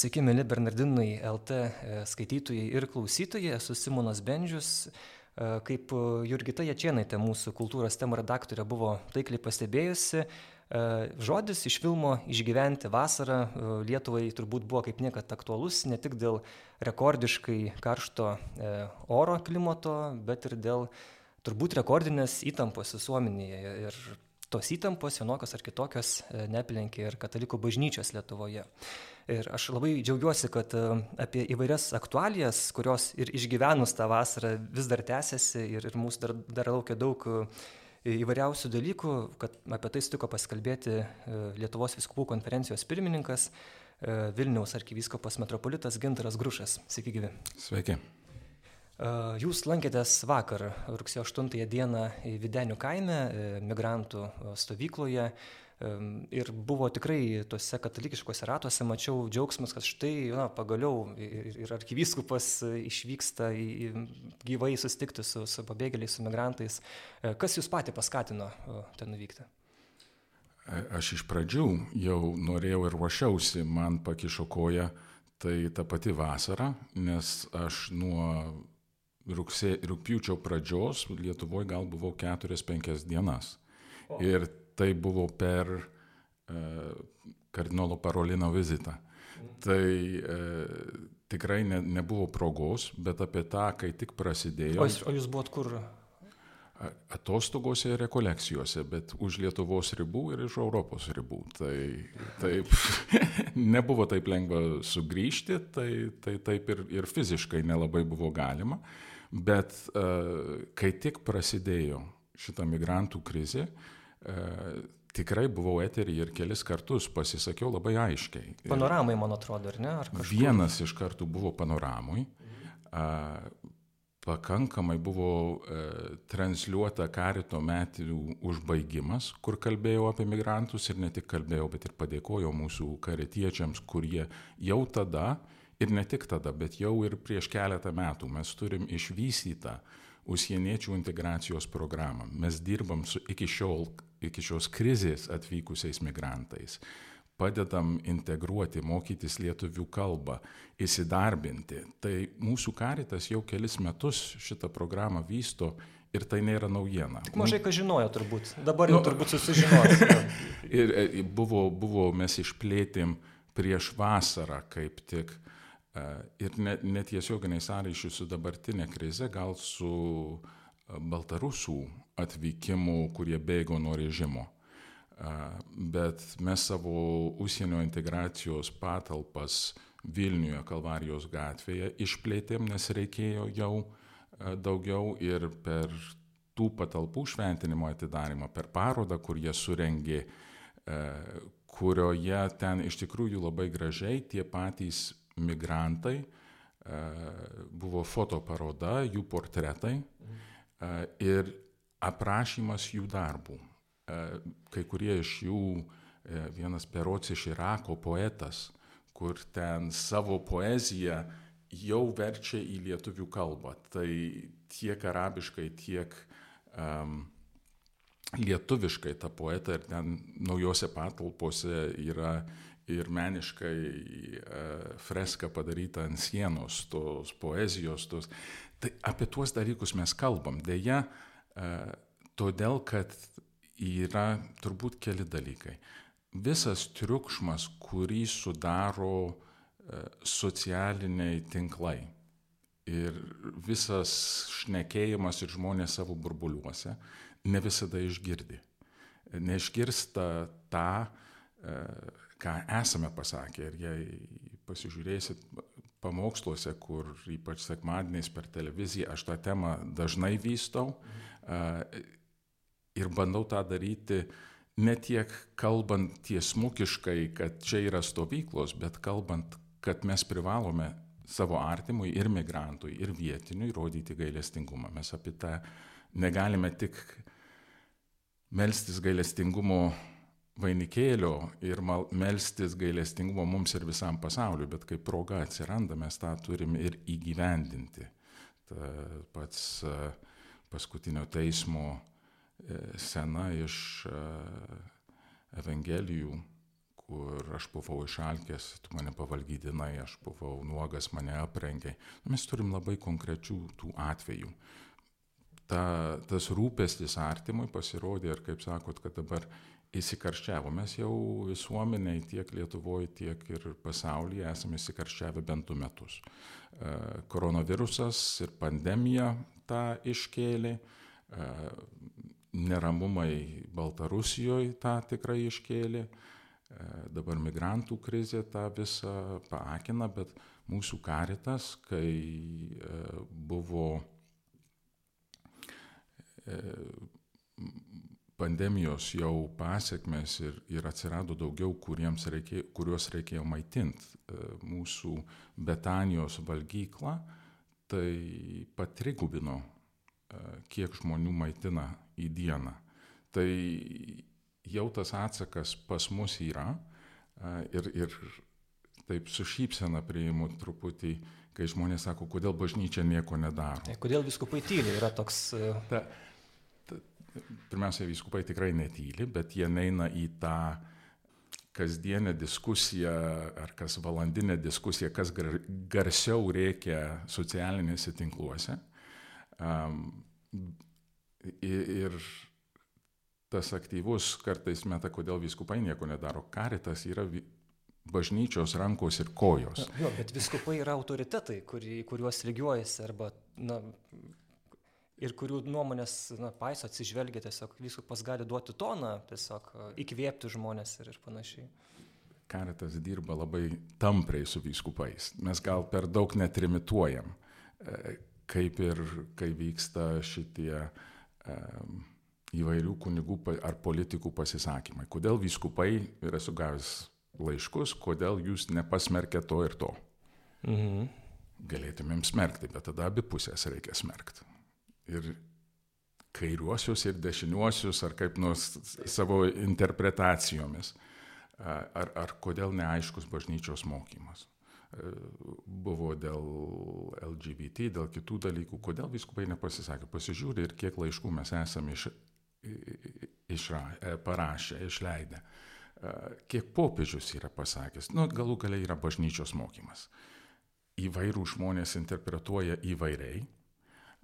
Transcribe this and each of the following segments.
Sveiki, mėly Bernardinai LT e, skaitytojai ir klausytojai, esu Simonas Bendžius. E, kaip Jurgita Jačienaitė, mūsų kultūros temų redaktorė, buvo taikliai pastebėjusi, e, žodis iš filmo Išgyventi vasarą Lietuvai turbūt buvo kaip niekad aktualus, ne tik dėl rekordiškai karšto oro klimato, bet ir dėl turbūt rekordinės įtampos visuomenėje. Ir tos įtampos vienokios ar kitokios neaplenkė ir katalikų bažnyčios Lietuvoje. Ir aš labai džiaugiuosi, kad e, apie įvairias aktualijas, kurios ir išgyvenus tą vasarą vis dar tęsiasi ir, ir mūsų dar, dar laukia daug e, įvairiausių dalykų, kad apie tai sutiko pasikalbėti e, Lietuvos viskupų konferencijos pirmininkas, Vilniaus arkivyskopas metropolitas Gintaras Grušas. Sveiki, gyvi. Sveiki. Jūs lankėtės vakar, rugsėjo 8 dieną Videnių kaime, migrantų stovykloje. Ir buvo tikrai tuose katalikiškose ratuose, mačiau džiaugsmas, kad štai na, pagaliau ir, ir arkivyskupas išvyksta į, į gyvai susitikti su, su pabėgėliais, su migrantais. E, kas jūs patį paskatino ten nuvykti? Aš iš pradžių jau norėjau ir ruošiausi, man pakišo koja, tai ta pati vasara, nes aš nuo rugsė, rūpiučio pradžios Lietuvoje gal buvau 4-5 dienas. O. Ir tai buvo per e, kardinolo Parolino vizitą. Tai e, tikrai ne, nebuvo progos, bet apie tą, kai tik prasidėjo. O jūs, o jūs buvot kur? Atostogose ir rekolekcijose, bet už Lietuvos ribų ir iš Europos ribų. Tai taip, nebuvo taip lengva sugrįžti, tai, tai taip ir, ir fiziškai nelabai buvo galima. Bet uh, kai tik prasidėjo šita migrantų krizė, E, tikrai buvau eterį ir kelis kartus pasisakiau labai aiškiai. Panoramai, man atrodo, ar ne? Ar kažkur? Vienas iš kartų buvo panoramui. Mhm. Pakankamai buvo e, transliuota karito metų užbaigimas, kur kalbėjau apie migrantus ir ne tik kalbėjau, bet ir padėkojau mūsų karitiečiams, kurie jau tada, ir ne tik tada, bet jau ir prieš keletą metų mes turim išvystytą užsieniečių integracijos programą. Mes dirbam su iki šiol iki šios krizės atvykusiais migrantais. Padedam integruoti, mokytis lietuvių kalbą, įsidarbinti. Tai mūsų karitas jau kelis metus šitą programą vysto ir tai nėra naujiena. Tik mažai ką žinojo turbūt, dabar jau nu, turbūt susižinos. ir e, buvo, buvo, mes išplėtėm prieš vasarą kaip tik e, ir netiesioginiai sąryšių su dabartinė krize, gal su e, Baltarusų atvykimų, kurie bėgo nuo režimo. Bet mes savo užsienio integracijos patalpas Vilniuje, Kalvarijos gatvėje išplėtėm, nes reikėjo jau daugiau ir per tų patalpų šventinimo atidarimą, per parodą, kur jie surengė, kurioje ten iš tikrųjų labai gražiai tie patys migrantai, buvo fotoparoda, jų portretai. Ir aprašymas jų darbų. E, kai kurie iš jų, e, vienas perots iš Irako poetas, kur ten savo poeziją jau verčia į lietuvių kalbą. Tai tiek arabiškai, tiek um, lietuviškai ta poeta ir ten naujose patalpose yra ir meniškai uh, freska padaryta ant sienos, tos poezijos. Tos. Tai apie tuos dalykus mes kalbam. Deja, uh, Todėl, kad yra turbūt keli dalykai. Visas triukšmas, kurį sudaro socialiniai tinklai ir visas šnekėjimas ir žmonės savo burbuliuose ne visada išgirdi. Neišgirsta tą, ką esame pasakę. Ir jei pasižiūrėsit pamoksluose, kur ypač sekmadieniais per televiziją aš tą temą dažnai vystau, mhm ir bandau tą daryti ne tiek kalbant tiesmukiškai, kad čia yra stovyklos, bet kalbant, kad mes privalome savo artimui ir migrantui, ir vietiniui rodyti gailestingumą. Mes apie tą negalime tik melstis gailestingumo vainikėlio ir melstis gailestingumo mums ir visam pasauliu, bet kai proga atsiranda, mes tą turim ir įgyvendinti. Ta pats paskutinio teismo E, sena iš e, Evangelijų, kur aš buvau išalkęs, tu mane pavalgydinai, aš buvau nuogas, mane aprengiai. Mes turim labai konkrečių tų atvejų. Ta, tas rūpestis artimui pasirodė ir, kaip sakot, kad dabar įsikarščiavo. Mes jau visuomeniai tiek Lietuvoje, tiek ir pasaulyje esame įsikarščiavę bent du metus. E, koronavirusas ir pandemija tą iškėlė, e, neramumai Baltarusijoje tą tikrai iškėlė, e, dabar migrantų krizė tą visą paakina, bet mūsų karitas, kai buvo pandemijos jau pasiekmes ir, ir atsirado daugiau, reikė, kuriuos reikėjo maitinti e, mūsų Betanijos valgyklą, tai patrigubino, e, kiek žmonių maitina į dieną. Tai jau tas atsakas pas mus yra e, ir, ir taip su šypsena priimu truputį, kai žmonės sako, kodėl bažnyčia nieko nedaro. Tai kodėl viskupai tyliai yra toks... Ta, pirmiausia, vyskupai tikrai netyli, bet jie neina į tą kasdienę diskusiją ar kas valandinę diskusiją, kas gar, garsiau reikia socialinėse tinkluose. Um, ir tas aktyvus kartais meta, kodėl viskupai nieko nedaro. Karitas yra bažnyčios rankos ir kojos. Jo, bet viskupai yra autoritetai, kuri, kuriuos lygiuojasi arba na, ir kurių nuomonės na, paiso atsižvelgia tiesiog, vyskupas gali duoti toną, tiesiog įkvėpti žmonės ir, ir panašiai. Karitas dirba labai tampriai su vyskupais. Mes gal per daug netrimituojam, e, kaip ir kai vyksta šitie um, įvairių kunigų ar politikų pasisakymai. Kodėl vyskupai yra sugavęs laiškus, kodėl jūs nepasmerkė to ir to. Mhm. Galėtumėm smerkti, bet tada abi pusės reikia smerkti ir kairiuosius ir dešiniuosius, ar kaip nors savo interpretacijomis. Ar, ar kodėl neaiškus bažnyčios mokymas. Buvo dėl LGBT, dėl kitų dalykų, kodėl viskupai nepasisakė. Pasižiūrė ir kiek laiškų mes esame iš, išra, e, parašę, išleidę. Kiek popiežius yra pasakęs, nu, galų galiai yra bažnyčios mokymas. Įvairių žmonės interpretuoja įvairiai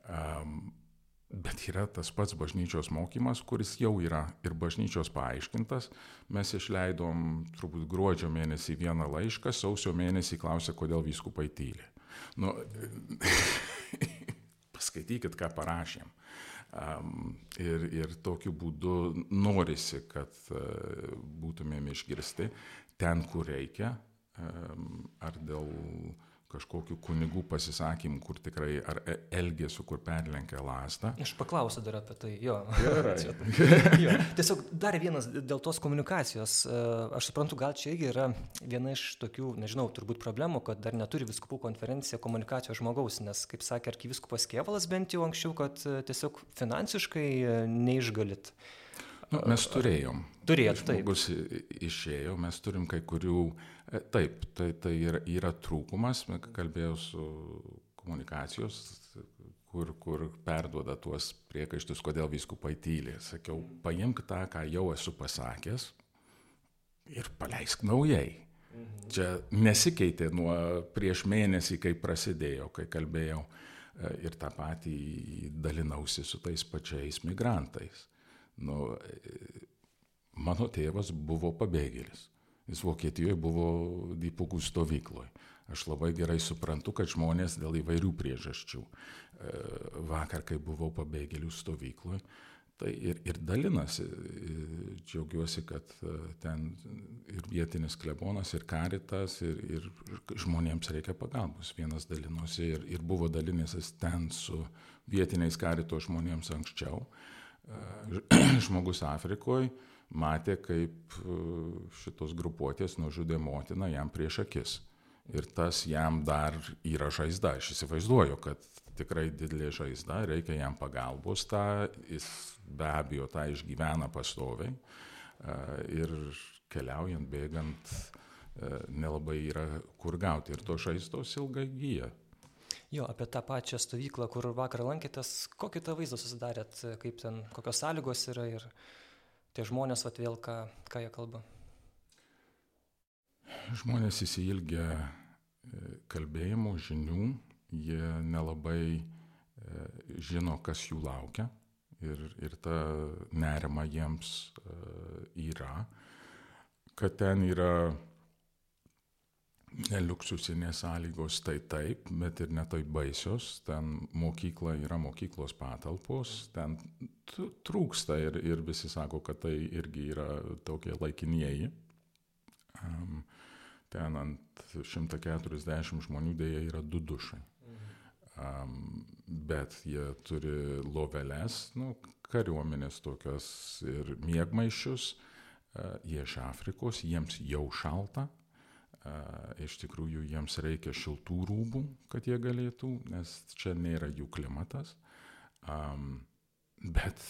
bet yra tas pats bažnyčios mokymas, kuris jau yra ir bažnyčios paaiškintas. Mes išleidom turbūt gruodžio mėnesį vieną laišką, sausio mėnesį klausė, kodėl vyskupai tyli. Nu, paskaitykit, ką parašėm. Um, ir, ir tokiu būdu norisi, kad uh, būtumėm išgirsti ten, kur reikia, um, ar dėl kažkokių kunigų pasisakymų, kur tikrai ar e, elgesiu, kur perlenkia lasdą. Aš paklausiu dar apie tai, jo. Jo. Tiesiog dar vienas dėl tos komunikacijos. E, aš suprantu, gal čia irgi yra viena iš tokių, nežinau, turbūt problemų, kad dar neturi viskupų konferencija komunikacijos žmogaus, nes, kaip sakė arkiviskupas Kievalas bent jau anksčiau, kad e, tiesiog finansiškai neišgalit. Nu, mes turėjom. Turėjot, taip. Žmogus išėjo, mes turim kai kurių, e, taip, tai, tai yra, yra trūkumas, kalbėjau su komunikacijos, kur, kur perduoda tuos priekaištus, kodėl viskupai tyliai. Sakiau, paimk tą, ką jau esu pasakęs ir paleisk naujai. Mhm. Čia nesikeitė nuo prieš mėnesį, kai prasidėjo, kai kalbėjau e, ir tą patį dalinausi su tais pačiais migrantais. Nu, mano tėvas buvo pabėgėlis. Jis Vokietijoje buvo dipukų stovykloje. Aš labai gerai suprantu, kad žmonės dėl įvairių priežasčių. E, vakar, kai buvau pabėgėlių stovykloje, tai ir, ir dalinasi. E, džiaugiuosi, kad e, ten ir vietinis klebonas, ir karitas, ir, ir žmonėms reikia pagalbos. Vienas dalinosi ir, ir buvo dalinęsis ten su vietiniais karito žmonėms anksčiau. žmogus Afrikoje matė, kaip e, šitos grupuotės nužudė motiną jam prieš akis. Ir tas jam dar yra žaizda. Aš įsivaizduoju, kad tikrai didelė žaizda, reikia jam pagalbos, tą, jis be abejo tą išgyvena pastoviai. E, ir keliaujant, bėgant, e, nelabai yra kur gauti. Ir to žaizdos ilgai gyja. Jo, apie tą pačią stovyklą, kur vakar lankėtės, kokį tą vaizdą susidarėt, kaip ten, kokios sąlygos yra ir tie žmonės, vat vėl, ką, ką jie kalba. žmonės įsiilgia kalbėjimo, žinių, jie nelabai žino, kas jų laukia ir, ir ta nerima jiems yra, kad ten yra liuksusinės sąlygos tai taip, bet ir netaip baisios. Ten mokykla yra mokyklos patalpos, ten trūksta ir, ir visi sako, kad tai irgi yra tokie laikinieji. Um, ten ant 140 žmonių dėja yra du dušai. Um, bet jie turi loveles, nu, kariuomenės tokias ir mėgmaišius, uh, jie iš Afrikos, jiems jau šalta, iš tikrųjų jiems reikia šiltų rūbų, kad jie galėtų, nes čia nėra jų klimatas. Bet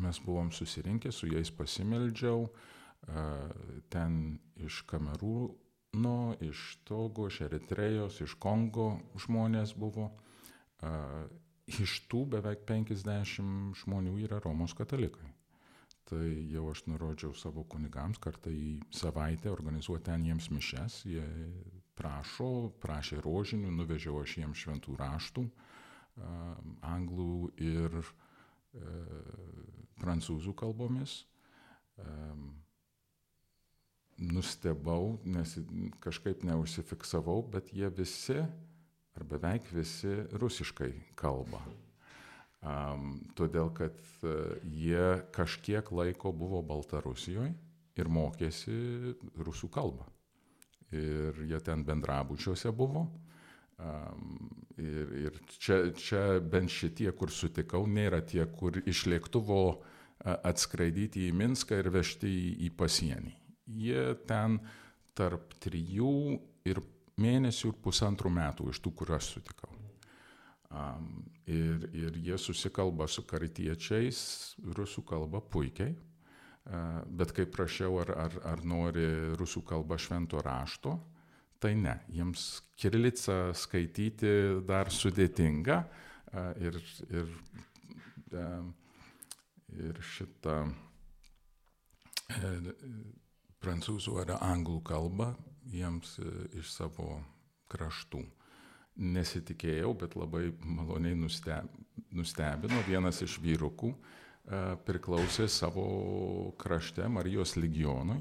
mes buvom susirinkę, su jais pasimeldžiau, ten iš Kamerūno, iš Togo, iš Eritrejos, iš Kongo žmonės buvo. Iš tų beveik 50 žmonių yra Romos katalikai tai jau aš nurodžiau savo kunigams kartą į savaitę organizuoti ten jiems mišes. Jie prašo, prašė rožinių, nuvežiau aš jiems šventų raštų, anglų ir e, prancūzų kalbomis. Nustebau, nes kažkaip neužsifiksavau, bet jie visi, ar beveik visi, rusiškai kalba. Um, todėl, kad uh, jie kažkiek laiko buvo Baltarusijoje ir mokėsi rusų kalbą. Ir jie ten bendrabučiuose buvo. Um, ir ir čia, čia bent šitie, kur sutikau, nėra tie, kur iš lėktuvo uh, atskraidyti į Minską ir vežti į, į pasienį. Jie ten tarp trijų ir mėnesių ir pusantrų metų iš tų, kur aš sutikau. Ir, ir jie susikalba su karitiečiais rusų kalba puikiai, bet kai prašiau, ar, ar, ar nori rusų kalba švento rašto, tai ne, jiems kirilica skaityti dar sudėtinga ir, ir, ir šitą prancūzų ar anglų kalbą jiems iš savo kraštų nesitikėjau, bet labai maloniai nustebino. Vienas iš vyrukų priklausė savo krašte Marijos legionui.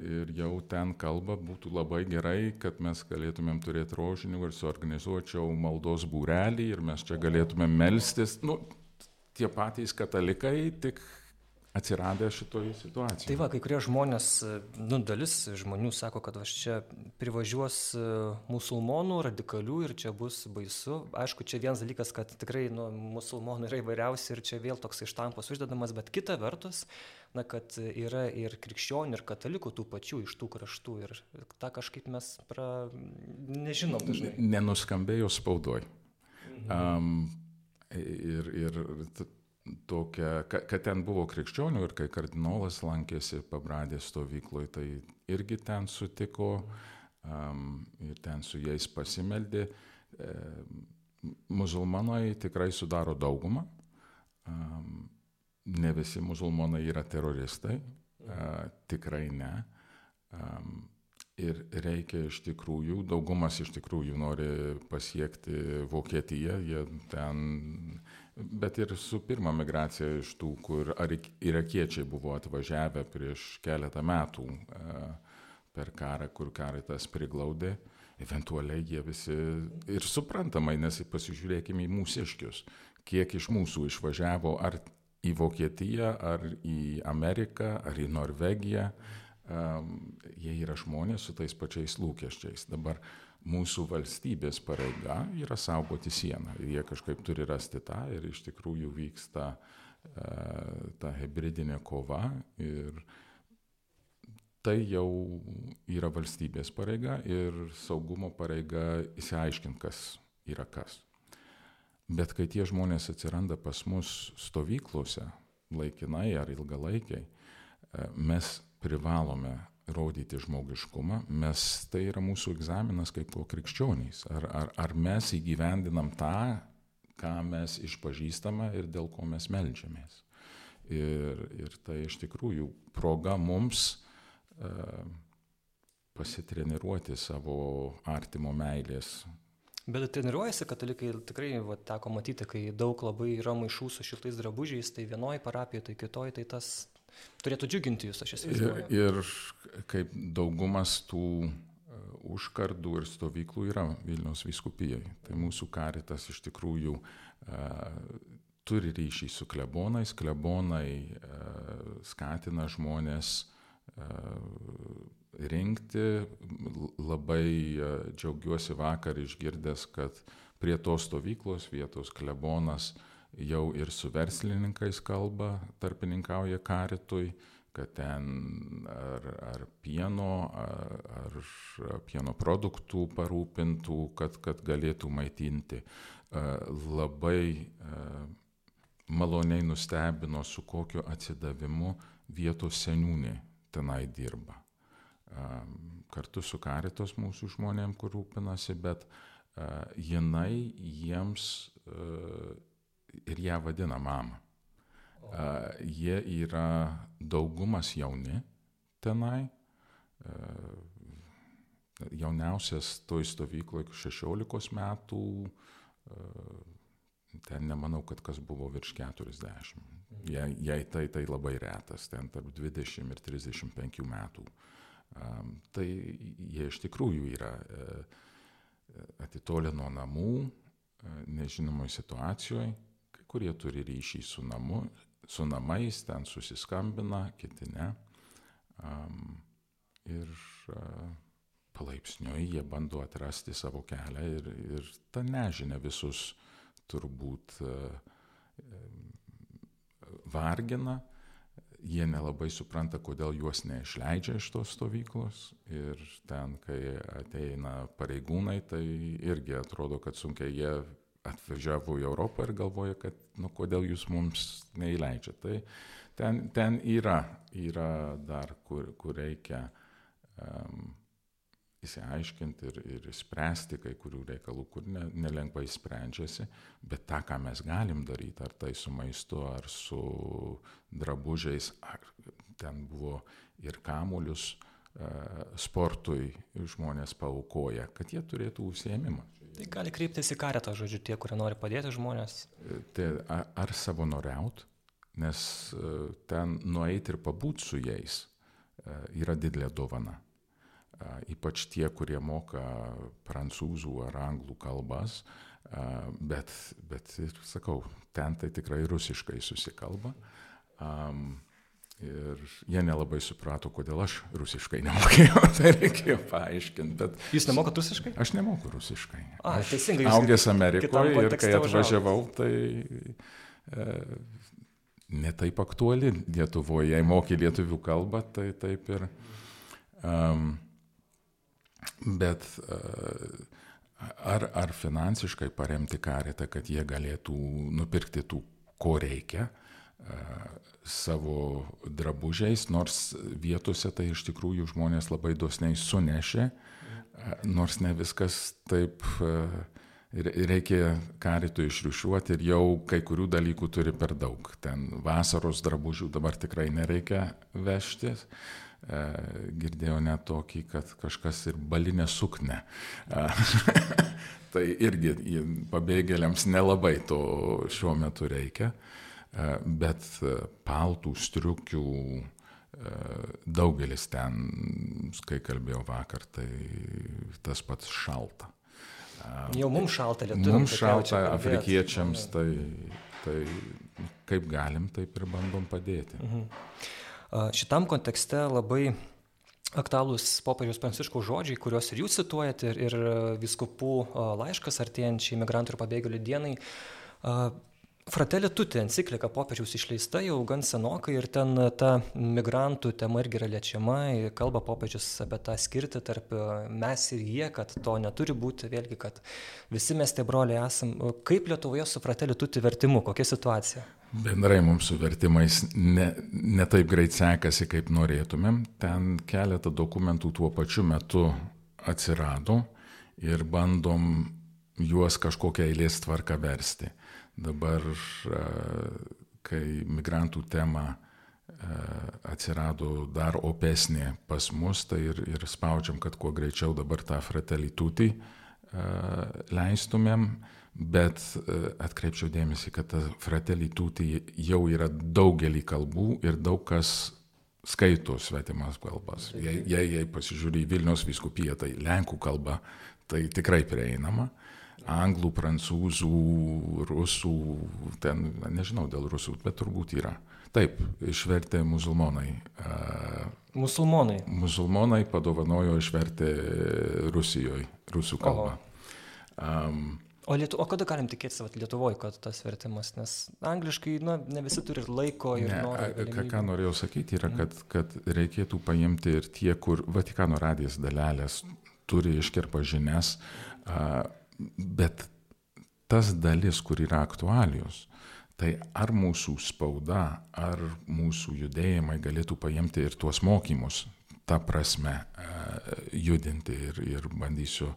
Ir jau ten kalba būtų labai gerai, kad mes galėtumėm turėti rožinių ir suorganizuočiau maldos būrelį ir mes čia galėtumėm melstis. Nu, tie patys katalikai, tik atsiradę šitoje situacijoje. Tai va, kai kurie žmonės, nu, dalis žmonių sako, kad aš čia privažiuos e, musulmonų, radikalių ir čia bus baisu. Aišku, čia vienas dalykas, kad tikrai nu, musulmonų yra įvairiausi ir čia vėl toks ištampos uždedamas, bet kita vertus, na, kad yra ir krikščionių, ir katalikų tų pačių iš tų kraštų ir tą kažkaip mes pra... nežinom dažnai. Nenuskambėjo spaudoj. Mhm. Um, ir, ir tokia, kad ten buvo krikščionių ir kai kardinolas lankėsi pabradės stovykloje, tai irgi ten sutiko um, ir ten su jais pasimeldė. E, musulmonai tikrai sudaro daugumą. Um, ne visi musulmonai yra teroristai, uh, tikrai ne. Um, ir reikia iš tikrųjų, daugumas iš tikrųjų nori pasiekti Vokietiją, jie ten bet ir su pirma migracija iš tų, kur irakiečiai buvo atvažiavę prieš keletą metų e, per karą, kur karitas priglaudė, eventualiai jie visi ir suprantamai, nes pasižiūrėkime į mūsiškius, kiek iš mūsų išvažiavo ar į Vokietiją, ar į Ameriką, ar į Norvegiją, um, jie yra žmonės su tais pačiais lūkesčiais. Dabar mūsų valstybės pareiga yra saugoti sieną. Ir jie kažkaip turi rasti tą ir iš tikrųjų vyksta e, ta hybridinė kova ir tai jau yra valstybės pareiga ir saugumo pareiga įsiaiškinti, kas yra kas. Bet kai tie žmonės atsiranda pas mus stovyklose, laikinai ar ilgalaikiai, e, mes privalome rodyti žmogiškumą, mes tai yra mūsų egzaminas kaip krikščionys. Ar, ar, ar mes įgyvendinam tą, ką mes išpažįstame ir dėl ko mes melžiamės. Ir, ir tai iš tikrųjų proga mums uh, pasitreniruoti savo artimo meilės. Bet treniruojasi katalikai, tikrai va, teko matyti, kai daug labai yra maišų su šiltais drabužiais, tai vienoje parapijoje, tai kitoje, tai tas turėtų džiuginti jūs, aš esu įsivaizduoju. Ir, ir kaip daugumas tų užkardų ir stovyklų yra Vilniaus viskupijai. Tai mūsų karitas iš tikrųjų turi ryšį su klebonais, klebonai skatina žmonės rinkti. Labai džiaugiuosi vakar išgirdęs, kad prie tos stovyklos vietos klebonas jau ir su verslininkais kalba, tarpininkauja karitui kad ten ar, ar pieno, ar, ar pieno produktų parūpintų, kad, kad galėtų maitinti. Labai maloniai nustebino, su kokiu atsidavimu vietos seniūnė tenai dirba. Kartu su karitos mūsų žmonėm, kur rūpinasi, bet jinai jiems ir ją vadina mama. Jie yra daugumas jauni tenai. Jauniausias toj stovykloje 16 metų, ten nemanau, kad kas buvo virš 40. Jei, jei tai, tai labai retas, ten tarp 20 ir 35 metų. Tai jie iš tikrųjų yra atitolę nuo namų, nežinomoje situacijoje, kai kurie turi ryšį su namu, su namais ten susiskambina, kiti ne. Um, ir uh, palaipsniui jie bando atrasti savo kelią ir, ir ta nežinia visus turbūt uh, vargina. Jie nelabai supranta, kodėl juos neišleidžia iš tos stovyklos ir ten, kai ateina pareigūnai, tai irgi atrodo, kad sunkiai jie atvažiavo į Europą ir galvoja, kad nu, kodėl jūs mums neįleidžiate. Tai ten, ten yra, yra dar, kur, kur reikia um, įsiaiškinti ir, ir spręsti kai kurių reikalų, kur ne, nelengvai sprendžiasi, bet tą, ką mes galim daryti, ar tai su maistu, ar su drabužiais, ar ten buvo ir kamuolius uh, sportui žmonės paukoja, kad jie turėtų užsiemimą. Tai gali kreiptis į karetą, žodžiu, tie, kurie nori padėti žmonės. Tai ar, savanoriaut, nes e, ten nueiti ir pabūti su jais e, yra didelė dovana. E, ypač tie, kurie moka prancūzų ar anglų kalbas, bet, bet sakau, ten tai tikrai rusiškai susikalba. Um, Ir jie nelabai suprato, kodėl aš rusiškai nemokėjau, tai reikėjo paaiškinti. Bet... Jūs nemokat rusiškai? Aš nemoku rusiškai. A, aš teisingai. Augęs Amerikoje ir kai atvažiavau, tai e, netaip aktuali Lietuvoje. Jei moki lietuvių kalbą, tai taip ir. Um, bet uh, ar, ar finansiškai paremti karitą, kad jie galėtų nupirkti tų, ko reikia, uh, savo drabužiais, nors vietose tai iš tikrųjų žmonės labai dosniai sunešė, nors ne viskas taip reikia karitų išrišiuoti ir jau kai kurių dalykų turi per daug. Ten vasaros drabužių dabar tikrai nereikia vežti. Girdėjau net tokį, kad kažkas ir balinę suknę. tai irgi pabėgėliams nelabai to šiuo metu reikia. E, bet e, paltų, striukių, e, daugelis ten, kai kalbėjau vakar, tai tas pats šalta. Jau mums šalta lietuviams. Mums šalta afrikiečiams, tai, tai kaip galim, taip ir bandom padėti. Mhm. Šitam kontekste labai aktualūs popiežiaus pranciškaus žodžiai, kuriuos ir jūs cituojate, ir, ir viskupų laiškas artėjančiai migrantų ir pabėgėlių dienai. Fratelė Tuti enciklika popiežiaus išleista jau gan senokai ir ten ta migrantų tema irgi yra liečiama, kalba popiežius apie tą skirtį tarp mes ir jie, kad to neturi būti, vėlgi, kad visi mes tie broliai esam. Kaip Lietuvoje su Fratelė Tuti vertimu, kokia situacija? Bendrai mums su vertimais ne, ne taip greit sekasi, kaip norėtumėm. Ten keletą dokumentų tuo pačiu metu atsirado ir bandom juos kažkokią eilės tvarką versti. Dabar, kai migrantų tema atsirado dar opesnė pas mus, tai ir, ir spaudžiam, kad kuo greičiau dabar tą fratelitutį leistumėm, bet atkreipčiau dėmesį, kad ta fratelitutį jau yra daugelį kalbų ir daug kas skaito svetimas kalbas. Jei, jei, jei pasižiūri į Vilnius viskupiją, tai lenkų kalba, tai tikrai prieinama. Anglų, prancūzų, rusų, ten, nežinau dėl rusų, bet turbūt yra. Taip, išvertė musulmonai. Musulmonai. Musulmonai padovanojo išvertė Rusijoje, rusų kalbą. Um, o, Lietu, o kada galim tikėtis vat, Lietuvoje, kad tas vertimas, nes angliškai na, ne visi turi laiko ir... Ne, nori, ką, ką norėjau sakyti, yra, kad, kad reikėtų paimti ir tie, kur Vatikano radijas dalelės turi iškirpa žinias, bet tas dalis, kur yra aktualijos, Tai ar mūsų spauda, ar mūsų judėjimai galėtų paimti ir tuos mokymus, tą prasme judinti ir, ir bandysiu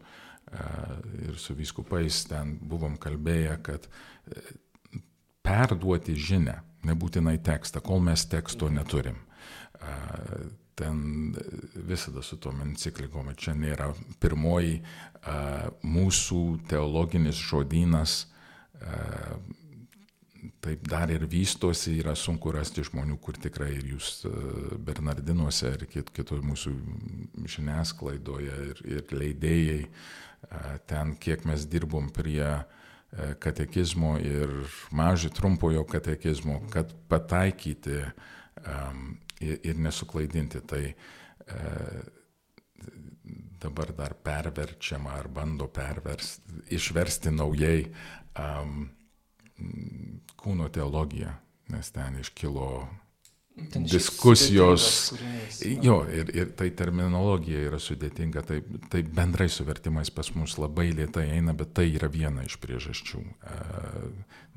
ir su viskupais ten buvom kalbėję, kad e, perduoti žinę, nebūtinai tekstą, kol mes teksto neturim. Ten visada su tom enciklikom, čia nėra pirmoji mūsų teologinis žodynas taip dar ir vystosi, yra sunku rasti žmonių, kur tikrai ir jūs Bernardinuose, ir kit, kitur mūsų žiniasklaidoje, ir, ir leidėjai, e, ten kiek mes dirbom prie katekizmo ir mažai trumpojo katekizmo, kad pataikyti um, ir, ir nesuklaidinti. Tai uh, dabar dar perverčiama ar bando perversti, išversti naujai um, kūno teologija, nes ten iškilo diskusijos. Jo, ir, ir tai terminologija yra sudėtinga, tai, tai bendrai su vertimais pas mus labai lietai eina, bet tai yra viena iš priežasčių.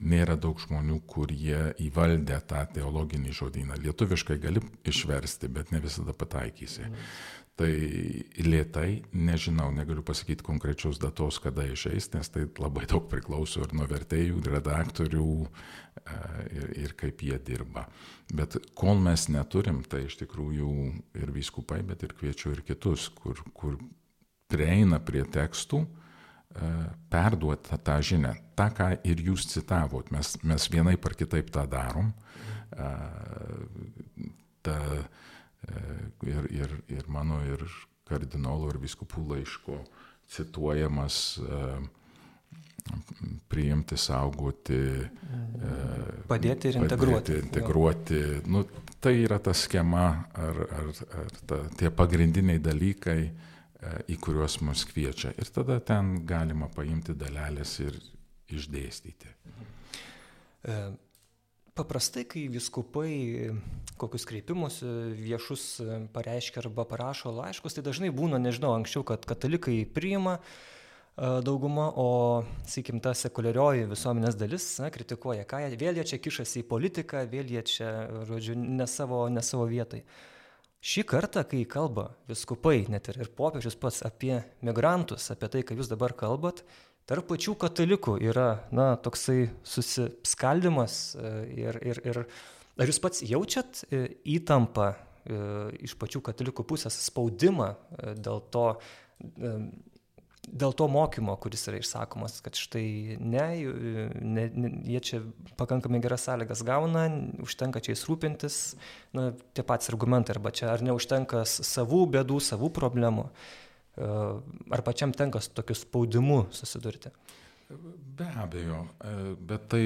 Nėra daug žmonių, kurie įvaldė tą teologinį žodyną. Lietuviškai gali išversti, bet ne visada pataikysi. Mm. Tai lietai, nežinau, negaliu pasakyti konkrečios datos, kada išeis, nes tai labai daug priklauso ir nuo vertėjų, redaktorių e, ir, ir kaip jie dirba. Bet kol mes neturim, tai iš tikrųjų ir viskupai, bet ir kviečiu ir kitus, kur, kur prieina prie tekstų, e, perduoti tą žinią. Ta, ką ir jūs citavot, mes, mes vienai par kitaip tą darom. E, ta, ir, ir, ir mano, ir kardinolo, ir viskupų laiško cituojamas priimti, saugoti, padėti ir integruoti. Padėti, integruoti. Nu, tai yra ta schema ar, ar, ar ta, tie pagrindiniai dalykai, į kuriuos mus kviečia. Ir tada ten galima paimti dalelės ir išdėstyti. Mhm. Paprastai, kai viskupai kokius kreipimus viešus pareiškia arba parašo laiškus, tai dažnai būna, nežinau, anksčiau, kad katalikai priima dauguma, o, sakykim, ta sekuliarioji visuomenės dalis na, kritikuoja, ką jie, vėl jie čia kišasi į politiką, vėl jie čia, žodžiu, ne savo, ne savo vietai. Šį kartą, kai kalba viskupai, net ir, ir popiežius pats apie migrantus, apie tai, ką jūs dabar kalbat, tarp pačių katalikų yra, na, toksai susiskaldimas e, ir, ir, ir ar jūs pats jaučiat e, įtampą e, iš pačių katalikų pusės spaudimą dėl to, dėl to mokymo, kuris yra išsakomas, kad štai ne, ne, ne jie čia pakankamai geras sąlygas gauna, užtenka čia įsrūpintis, na, tie patys argumentai, arba čia ar neužtenka savų bėdų, savų problemų. E, ar pačiam tenka su tokiu spaudimu susidurti? Be abejo, e, bet tai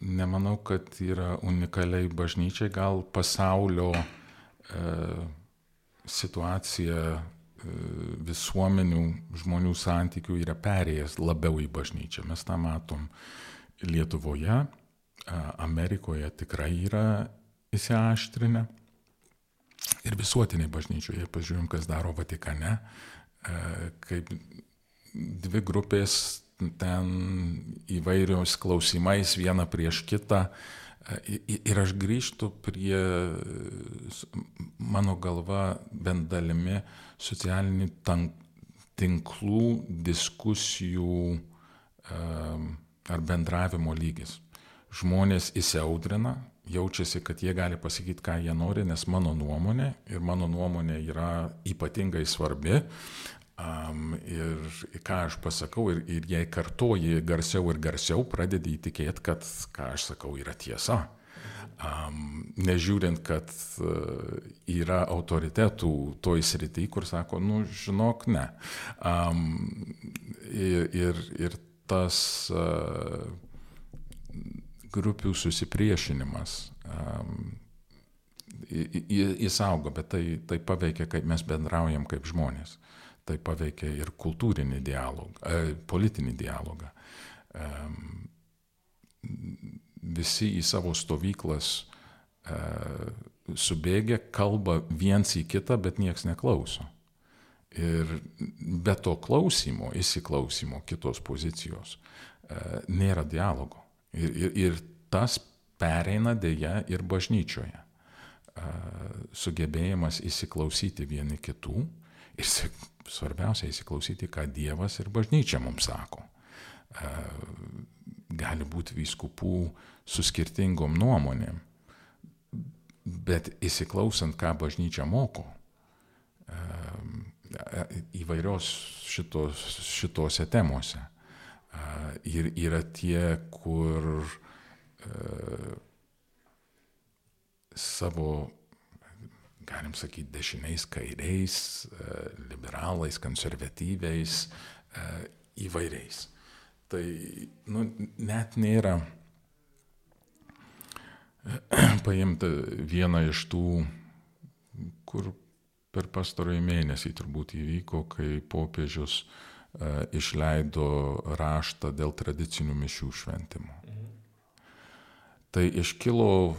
nemanau, kad yra unikaliai bažnyčiai, gal pasaulio e, situacija visuomenių žmonių santykių yra perėjęs labiau į bažnyčią. Mes tą matom Lietuvoje, Amerikoje tikrai yra įsiaštrinę. Ir visuotiniai bažnyčioje, pažiūrėjom, kas daro Vatikane, kaip dvi grupės ten įvairios klausimais viena prieš kitą. Ir aš grįžtu prie mano galva bent dalimi socialinių tinklų diskusijų ar bendravimo lygis. Žmonės įsiaudrina, jaučiasi, kad jie gali pasakyti, ką jie nori, nes mano nuomonė ir mano nuomonė yra ypatingai svarbi. Um, ir ką aš pasakau, ir, ir jei kartoji garsiau ir garsiau, pradedi įtikėti, kad ką aš sakau yra tiesa. Um, nežiūrint, kad uh, yra autoritetų toj srity, kur sako, nu, žinok, ne. Um, ir, ir, ir tas uh, grupių susipriešinimas um, jis auga, bet tai, tai paveikia, kaip mes bendraujam kaip žmonės. Tai paveikia ir kultūrinį dialogą, e, politinį dialogą. E, visi į savo stovyklas e, subėgę kalba viens į kitą, bet nieks neklauso. Ir be to klausimo, įsiklausimo kitos pozicijos e, nėra dialogo. Ir, ir, ir tas pereina dėja ir bažnyčioje. Sugebėjimas įsiklausyti vieni kitų ir svarbiausia įsiklausyti, ką Dievas ir bažnyčia mums sako. Gali būti vyskupų su skirtingom nuomonėm, bet įsiklausant, ką bažnyčia moko, įvairios šitos, šitose temose ir yra tie, kur e, savo, galim sakyti, dešiniais, kairiais, liberalais, konservatyviais, įvairiais. Tai nu, net nėra paimta viena iš tų, kur per pastarąjį mėnesį turbūt įvyko, kai popiežius E, išleido raštą dėl tradicinių mišių šventimų. Mhm. Tai iškilo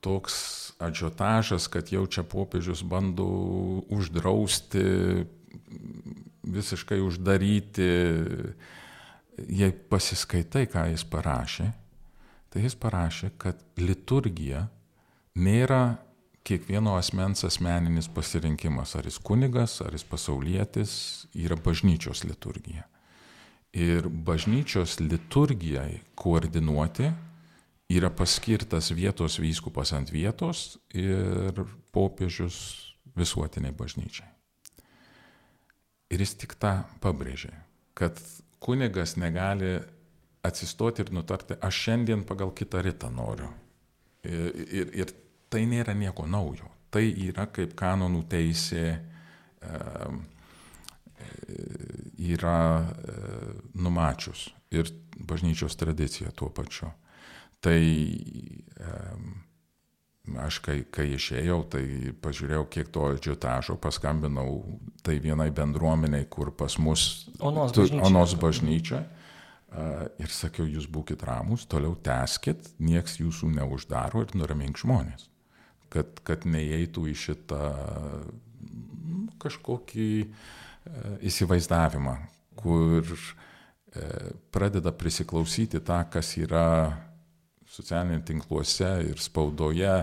toks adžiotažas, kad jau čia popiežius bando uždrausti, visiškai uždaryti. Jei pasiskaitai, ką jis parašė, tai jis parašė, kad liturgija nėra kiekvieno asmens asmeninis pasirinkimas, ar jis kunigas, ar jis pasaulietis, yra bažnyčios liturgija. Ir bažnyčios liturgijai koordinuoti yra paskirtas vietos vyskupas ant vietos ir popiežius visuotiniai bažnyčiai. Ir jis tik tą pabrėžė, kad kunigas negali atsistoti ir nutarti, aš šiandien pagal kitą rytą noriu. Ir, ir, ir tai nėra nieko naujo. Tai yra kaip kanonų teisė yra numačius ir bažnyčios tradicija tuo pačiu. Tai aš kai, kai išėjau, tai pažiūrėjau, kiek to džiotažo, paskambinau tai vienai bendruomeniai, kur pas mus Onos bažnyčia. Onos bažnyčia ir sakiau, jūs būkite ramus, toliau teskit, nieks jūsų neuždaro ir nuramink žmonės kad, kad neįeitų į šitą nu, kažkokį e, įsivaizdavimą, kur e, pradeda prisiklausyti tą, kas yra socialiniuose tinkluose ir spaudoje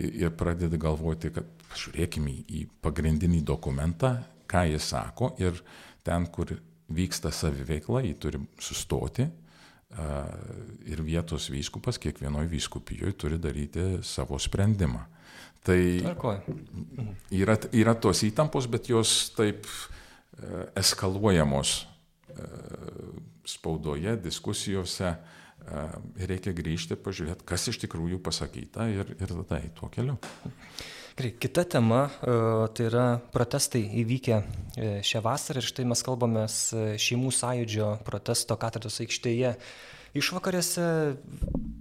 ir pradeda galvoti, kad pažiūrėkime į pagrindinį dokumentą, ką jis sako ir ten, kur vyksta saviveikla, jį turi sustoti ir vietos vyskupas kiekvienoje vyskupijoje turi daryti savo sprendimą. Tai yra, yra tos įtampos, bet jos taip e, eskaluojamos e, spaudoje, diskusijose. E, reikia grįžti pažiūrėti, kas iš tikrųjų pasakyta ir, ir tada į tuo keliu. Gerai, kita tema tai yra protestai įvykę šią vasarą ir štai mes kalbame šeimų sąjūdžio protesto katedros aikštėje Išvakarėse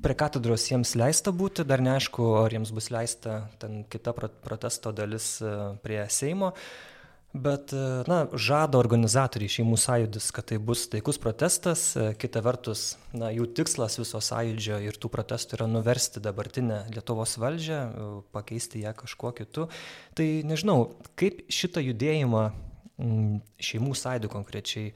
prie katedros jiems leista būti, dar neaišku, ar jiems bus leista ten kita protesto dalis e, prie Seimo. Bet, e, na, žada organizatoriai šeimų sąjūdis, kad tai bus taikus protestas, e, kita vertus, na, jų tikslas viso sąjūdžio ir tų protestų yra nuversti dabartinę Lietuvos valdžią, pakeisti ją kažkuo kitu. Tai nežinau, kaip šitą judėjimą šeimų sąjūdį konkrečiai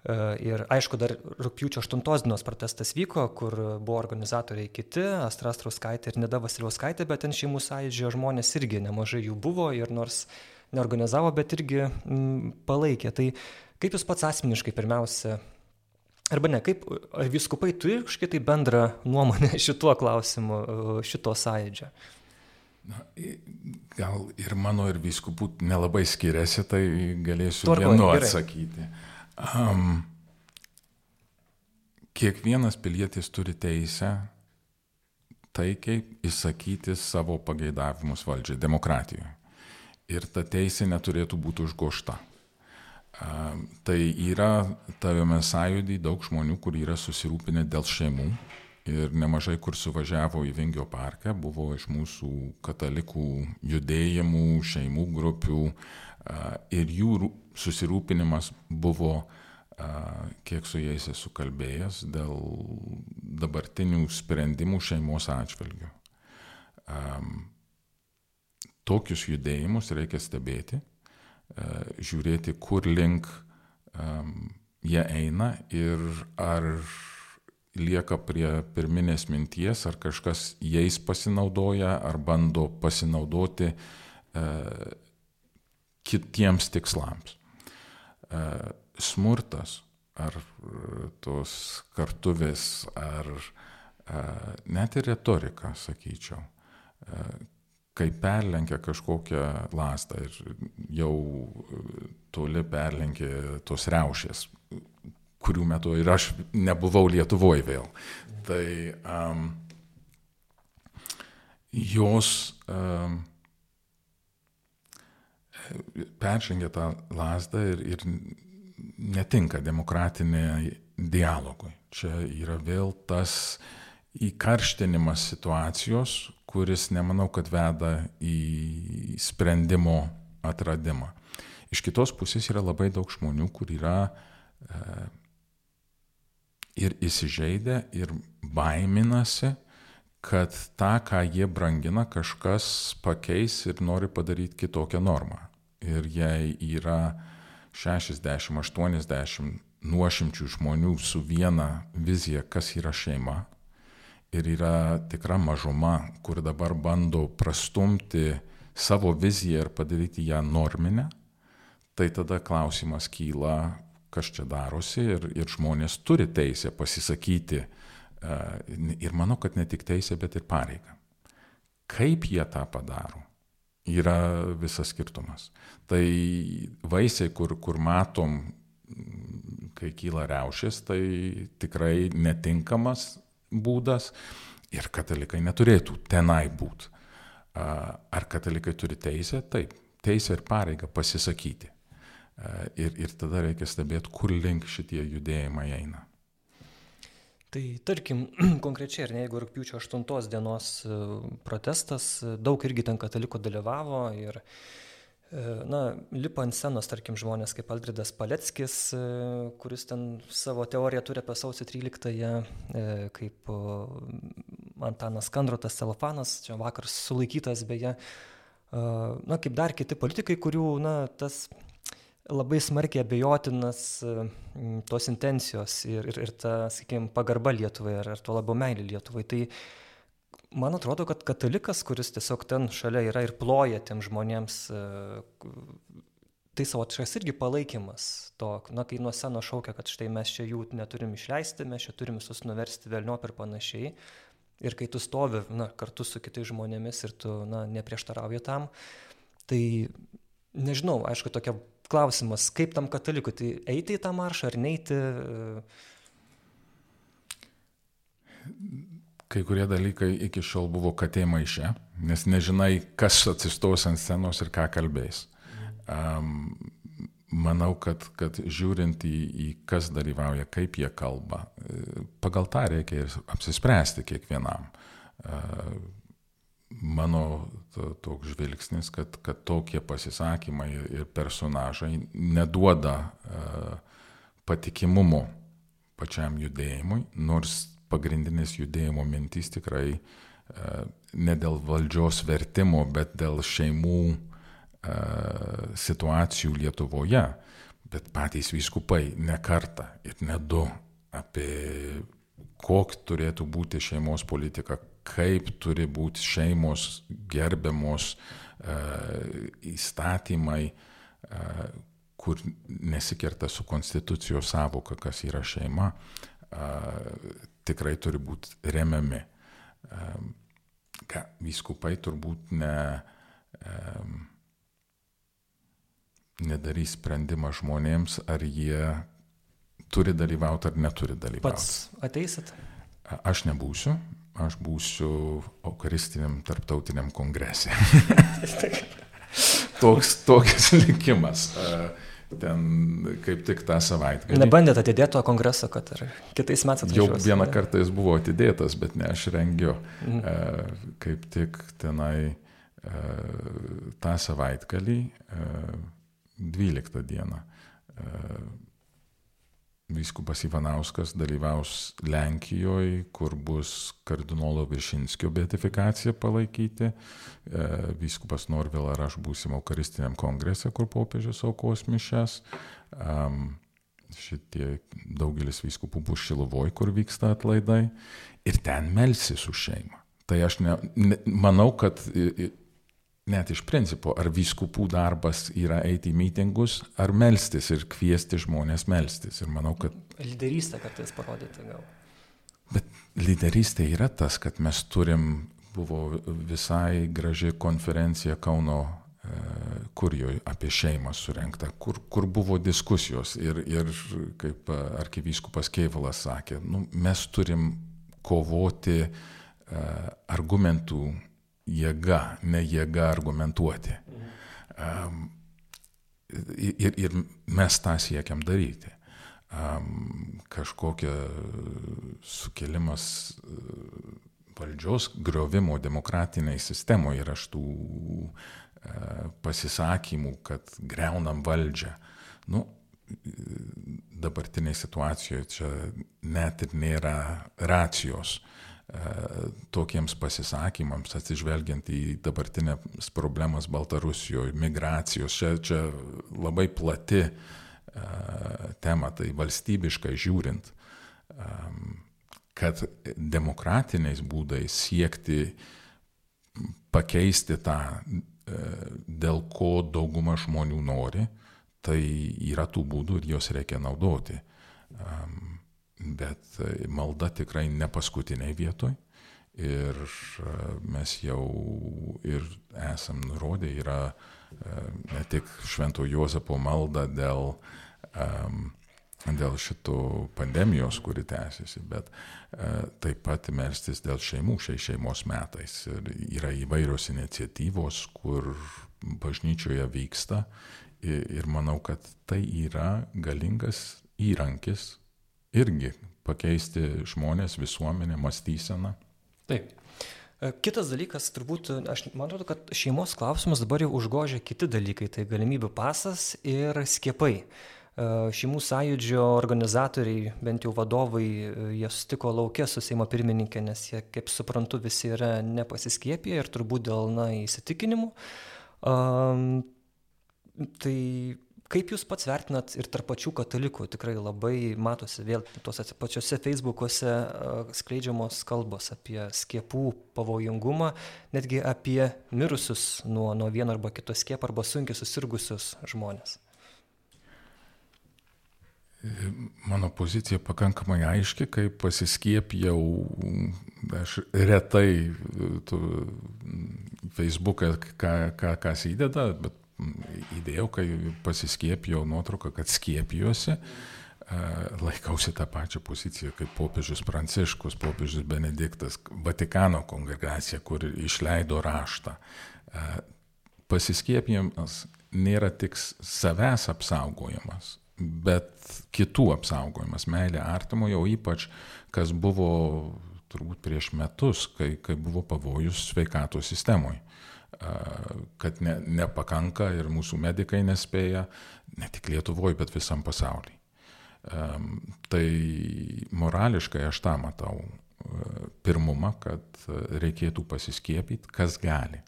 E, ir aišku, dar rūpjūčio 8 dienos protestas vyko, kur buvo organizatoriai kiti, Astra Strauskaitė ir Nida Vasiliauskaitė, bet ten šeimų sąjūdžio žmonės irgi nemažai jų buvo ir nors neorganizavo, bet irgi m, palaikė. Tai kaip jūs pats asmeniškai pirmiausia Arba ne, kaip, ar viskupai turi kažkokią tai bendrą nuomonę šituo klausimu, šito sąjūdžio? Na, gal ir mano, ir viskupų nelabai skiriasi, tai galėsiu Tvarkoj, vienu gerai. atsakyti. Um, kiekvienas pilietis turi teisę taikiai įsakyti savo pageidavimus valdžiai demokratijoje. Ir ta teisė neturėtų būti užgošta. Tai yra tavame sąjūdį daug žmonių, kur yra susirūpinę dėl šeimų ir nemažai kur suvažiavo į Vingio parką, buvo iš mūsų katalikų judėjimų, šeimų grupių ir jų susirūpinimas buvo, kiek su jais esu kalbėjęs, dėl dabartinių sprendimų šeimos atžvilgių. Tokius judėjimus reikia stebėti E, žiūrėti, kur link jie eina ir ar lieka prie pirminės minties, ar kažkas jais pasinaudoja, ar bando pasinaudoti uh, kitiems tikslams. Uh, smurtas, ar tos kartuvės, ar net ir retorika, sakyčiau, kai perlenkia kažkokią lastą ir jau toli perlenkė tos reušės, kurių metu ir aš nebuvau Lietuvoje vėl. Tai um, jos um, peržengia tą lasdą ir, ir netinka demokratiniai dialogui. Čia yra vėl tas įkarštinimas situacijos, kuris nemanau, kad veda į sprendimo atradimą. Iš kitos pusės yra labai daug žmonių, kur yra e, ir įsižeidę, ir baiminasi, kad tą, ką jie brangina, kažkas pakeis ir nori padaryti kitokią normą. Ir jei yra 60-80 nuošimčių žmonių su viena vizija, kas yra šeima, ir yra tikra mažuma, kur dabar bando prastumti savo viziją ir padaryti ją norminę, tai tada klausimas kyla, kas čia darosi ir, ir žmonės turi teisę pasisakyti e, ir manau, kad ne tik teisę, bet ir pareigą. Kaip jie tą padaro, yra visas skirtumas. Tai vaisiai, kur, kur matom, kai kyla reušės, tai tikrai netinkamas būdas ir katalikai neturėtų tenai būti. Ar katalikai turi teisę? Taip, teisę ir pareigą pasisakyti. Ir, ir tada reikia stebėti, kur link šitie judėjimai eina. Tai tarkim, konkrečiai, ar ne, jeigu rūpiučio 8 dienos e, protestas, daug irgi ten katalikų dalyvavo ir uh, Na, lipa ant scenos, tarkim, žmonės kaip Aldridas Paleckis, e, kuris ten savo teoriją turi apie sausio 13-ąją, e, kaip Antanas Kandrotas Celofanas, čia vakar sulaikytas beje, na, kaip dar kiti politikai, kurių, na, tas labai smarkiai abejotinas tos intencijos ir, ir, ir ta, sakykime, pagarba Lietuvai ar, ar tuo labiau meilė Lietuvai. Tai man atrodo, kad katalikas, kuris tiesiog ten šalia yra ir ploja tiem žmonėms, e, tai savotiškas irgi palaikymas to, na, kai nuo seno šaukia, kad štai mes čia jų neturim išleisti, mes čia turim visus nuversti vėlniop ir panašiai. Ir kai tu stovi na, kartu su kitais žmonėmis ir tu na, neprieštarauji tam, tai nežinau, aišku, tokia klausimas, kaip tam katalikui, tai eiti į tą maršą ar neiti. Kai kurie dalykai iki šiol buvo katė maiše, nes nežinai, kas atsistos ant scenos ir ką kalbės. Um, manau, kad, kad žiūrint į, į kas dalyvauja, kaip jie kalba, pagal tą reikia ir apsispręsti kiekvienam. Uh, mano to, toks žvilgsnis, kad, kad tokie pasisakymai ir personažai neduoda uh, patikimumo pačiam judėjimui, nors pagrindinės judėjimo mintys tikrai e, ne dėl valdžios vertimo, bet dėl šeimų e, situacijų Lietuvoje. Bet patys vyskupai ne kartą ir ne du apie kokia turėtų būti šeimos politika, kaip turi būti šeimos gerbiamos e, įstatymai, kur nesikerta su konstitucijos savoka, kas yra šeima, tikrai turi būti remiami. Vyskupai turbūt ne, nedarys sprendimą žmonėms, ar jie turi dalyvauti ar neturi dalyvauti. Pats ateisit? Aš nebūsiu, aš būsiu Eucharistiniam tarptautiniam kongrese. toks, toks likimas. Ten kaip tik tą savaitę. Nebandėt atidėti to kongreso, kad ir kitais metais atvažiuos. Jau vieną kartą jis buvo atidėtas, bet ne aš rengiu. Mhm. Kaip tik tenai tą savaitgalį, 12 dieną, Vyskupas Ivanauskas dalyvaus Lenkijoje, kur bus kardinolo Viršinskio beatifikacija palaikyti. E, vyskupas Norvėl ar aš būsim Eucharistiniam kongrese, kur popiežius aukos mišes. Šitie daugelis vyskupų bus Šiluvoj, kur vyksta atlaidai. Ir ten melsis už šeimą. Tai aš ne, ne, manau, kad net iš principo, ar vyskupų darbas yra eiti į mitingus, ar melstis ir kviesti žmonės melstis. Ir manau, kad... Lyderystę kartais parodyti gal. Bet lyderystė yra tas, kad mes turim, buvo visai graži konferencija Kauno e, kurjoje apie šeimą surenkta, kur, kur buvo diskusijos ir, ir kaip arkivyskupas Keivalas sakė, nu, mes turim kovoti uh, argumentų jėga, ne jėga argumentuoti. Um, ir, ir mes tą siekiam daryti. Um, kažkokia sukelimas uh, valdžios griovimo demokratiniai sistemoje ir aš tų uh, pasisakymų, kad greunam valdžią. Nu, dabartinėje situacijoje čia net ir nėra racijos. Uh, tokiems pasisakymams, atsižvelgiant į dabartinės problemas Baltarusijoje, migracijos, čia, čia labai plati tema, tai valstybiškai žiūrint, kad demokratiniais būdais siekti pakeisti tą, dėl ko dauguma žmonių nori, tai yra tų būdų ir juos reikia naudoti. Um, bet e, malda tikrai ne paskutiniai vietoj. Ir e, mes jau ir esam nurodę, yra e, ne tik Švento Juozapo malda dėl, dėl šito pandemijos, kuri tęsiasi, bet taip pat melstis dėl šeimų šiais šeimos metais. Ir yra įvairios iniciatyvos, kur bažnyčioje vyksta ir manau, kad tai yra galingas įrankis irgi pakeisti žmonės, visuomenę, mąstyseną. Taip. E, kitas dalykas, turbūt, aš man atrodo, kad šeimos klausimas dabar jau užgožia kiti dalykai, tai galimybių pasas ir skiepai. E, šeimų sąjūdžio organizatoriai, bent jau vadovai, e, jie sutiko laukia su Seimo pirmininkė, nes jie, kaip suprantu, visi yra nepasiskiepiję ir turbūt dėl na, įsitikinimų. Um, tai kaip jūs pats vertinat ir tarp pačių katalikų tikrai labai matosi vėl tuose pačiuose feisbukuose skleidžiamos kalbos apie skiepų pavojingumą netgi apie mirusius nuo nuo vieno arba kito skiepo arba sunkiai susirgusius žmones Mano pozicija pakankamai aiški, kai pasiskiepijau, aš retai tu, Facebooką ką, ką, kas įdeda, bet įdėjau, kai pasiskiepijau nuotrauką, kad skiepijuosi, laikausi tą pačią poziciją kaip popiežius Pranciškus, popiežius Benediktas, Vatikano kongregacija, kur išleido raštą. Pasiskiepijimas nėra tik savęs apsaugojimas, bet kitų apsaugojimas, meilė artimoje, o ypač kas buvo turbūt prieš metus, kai, kai buvo pavojus sveikatos sistemoje kad ne, nepakanka ir mūsų medikai nespėja, ne tik Lietuvoje, bet visam pasaulyje. Tai morališkai aš tą matau pirmumą, kad reikėtų pasiskiepyti, kas gali.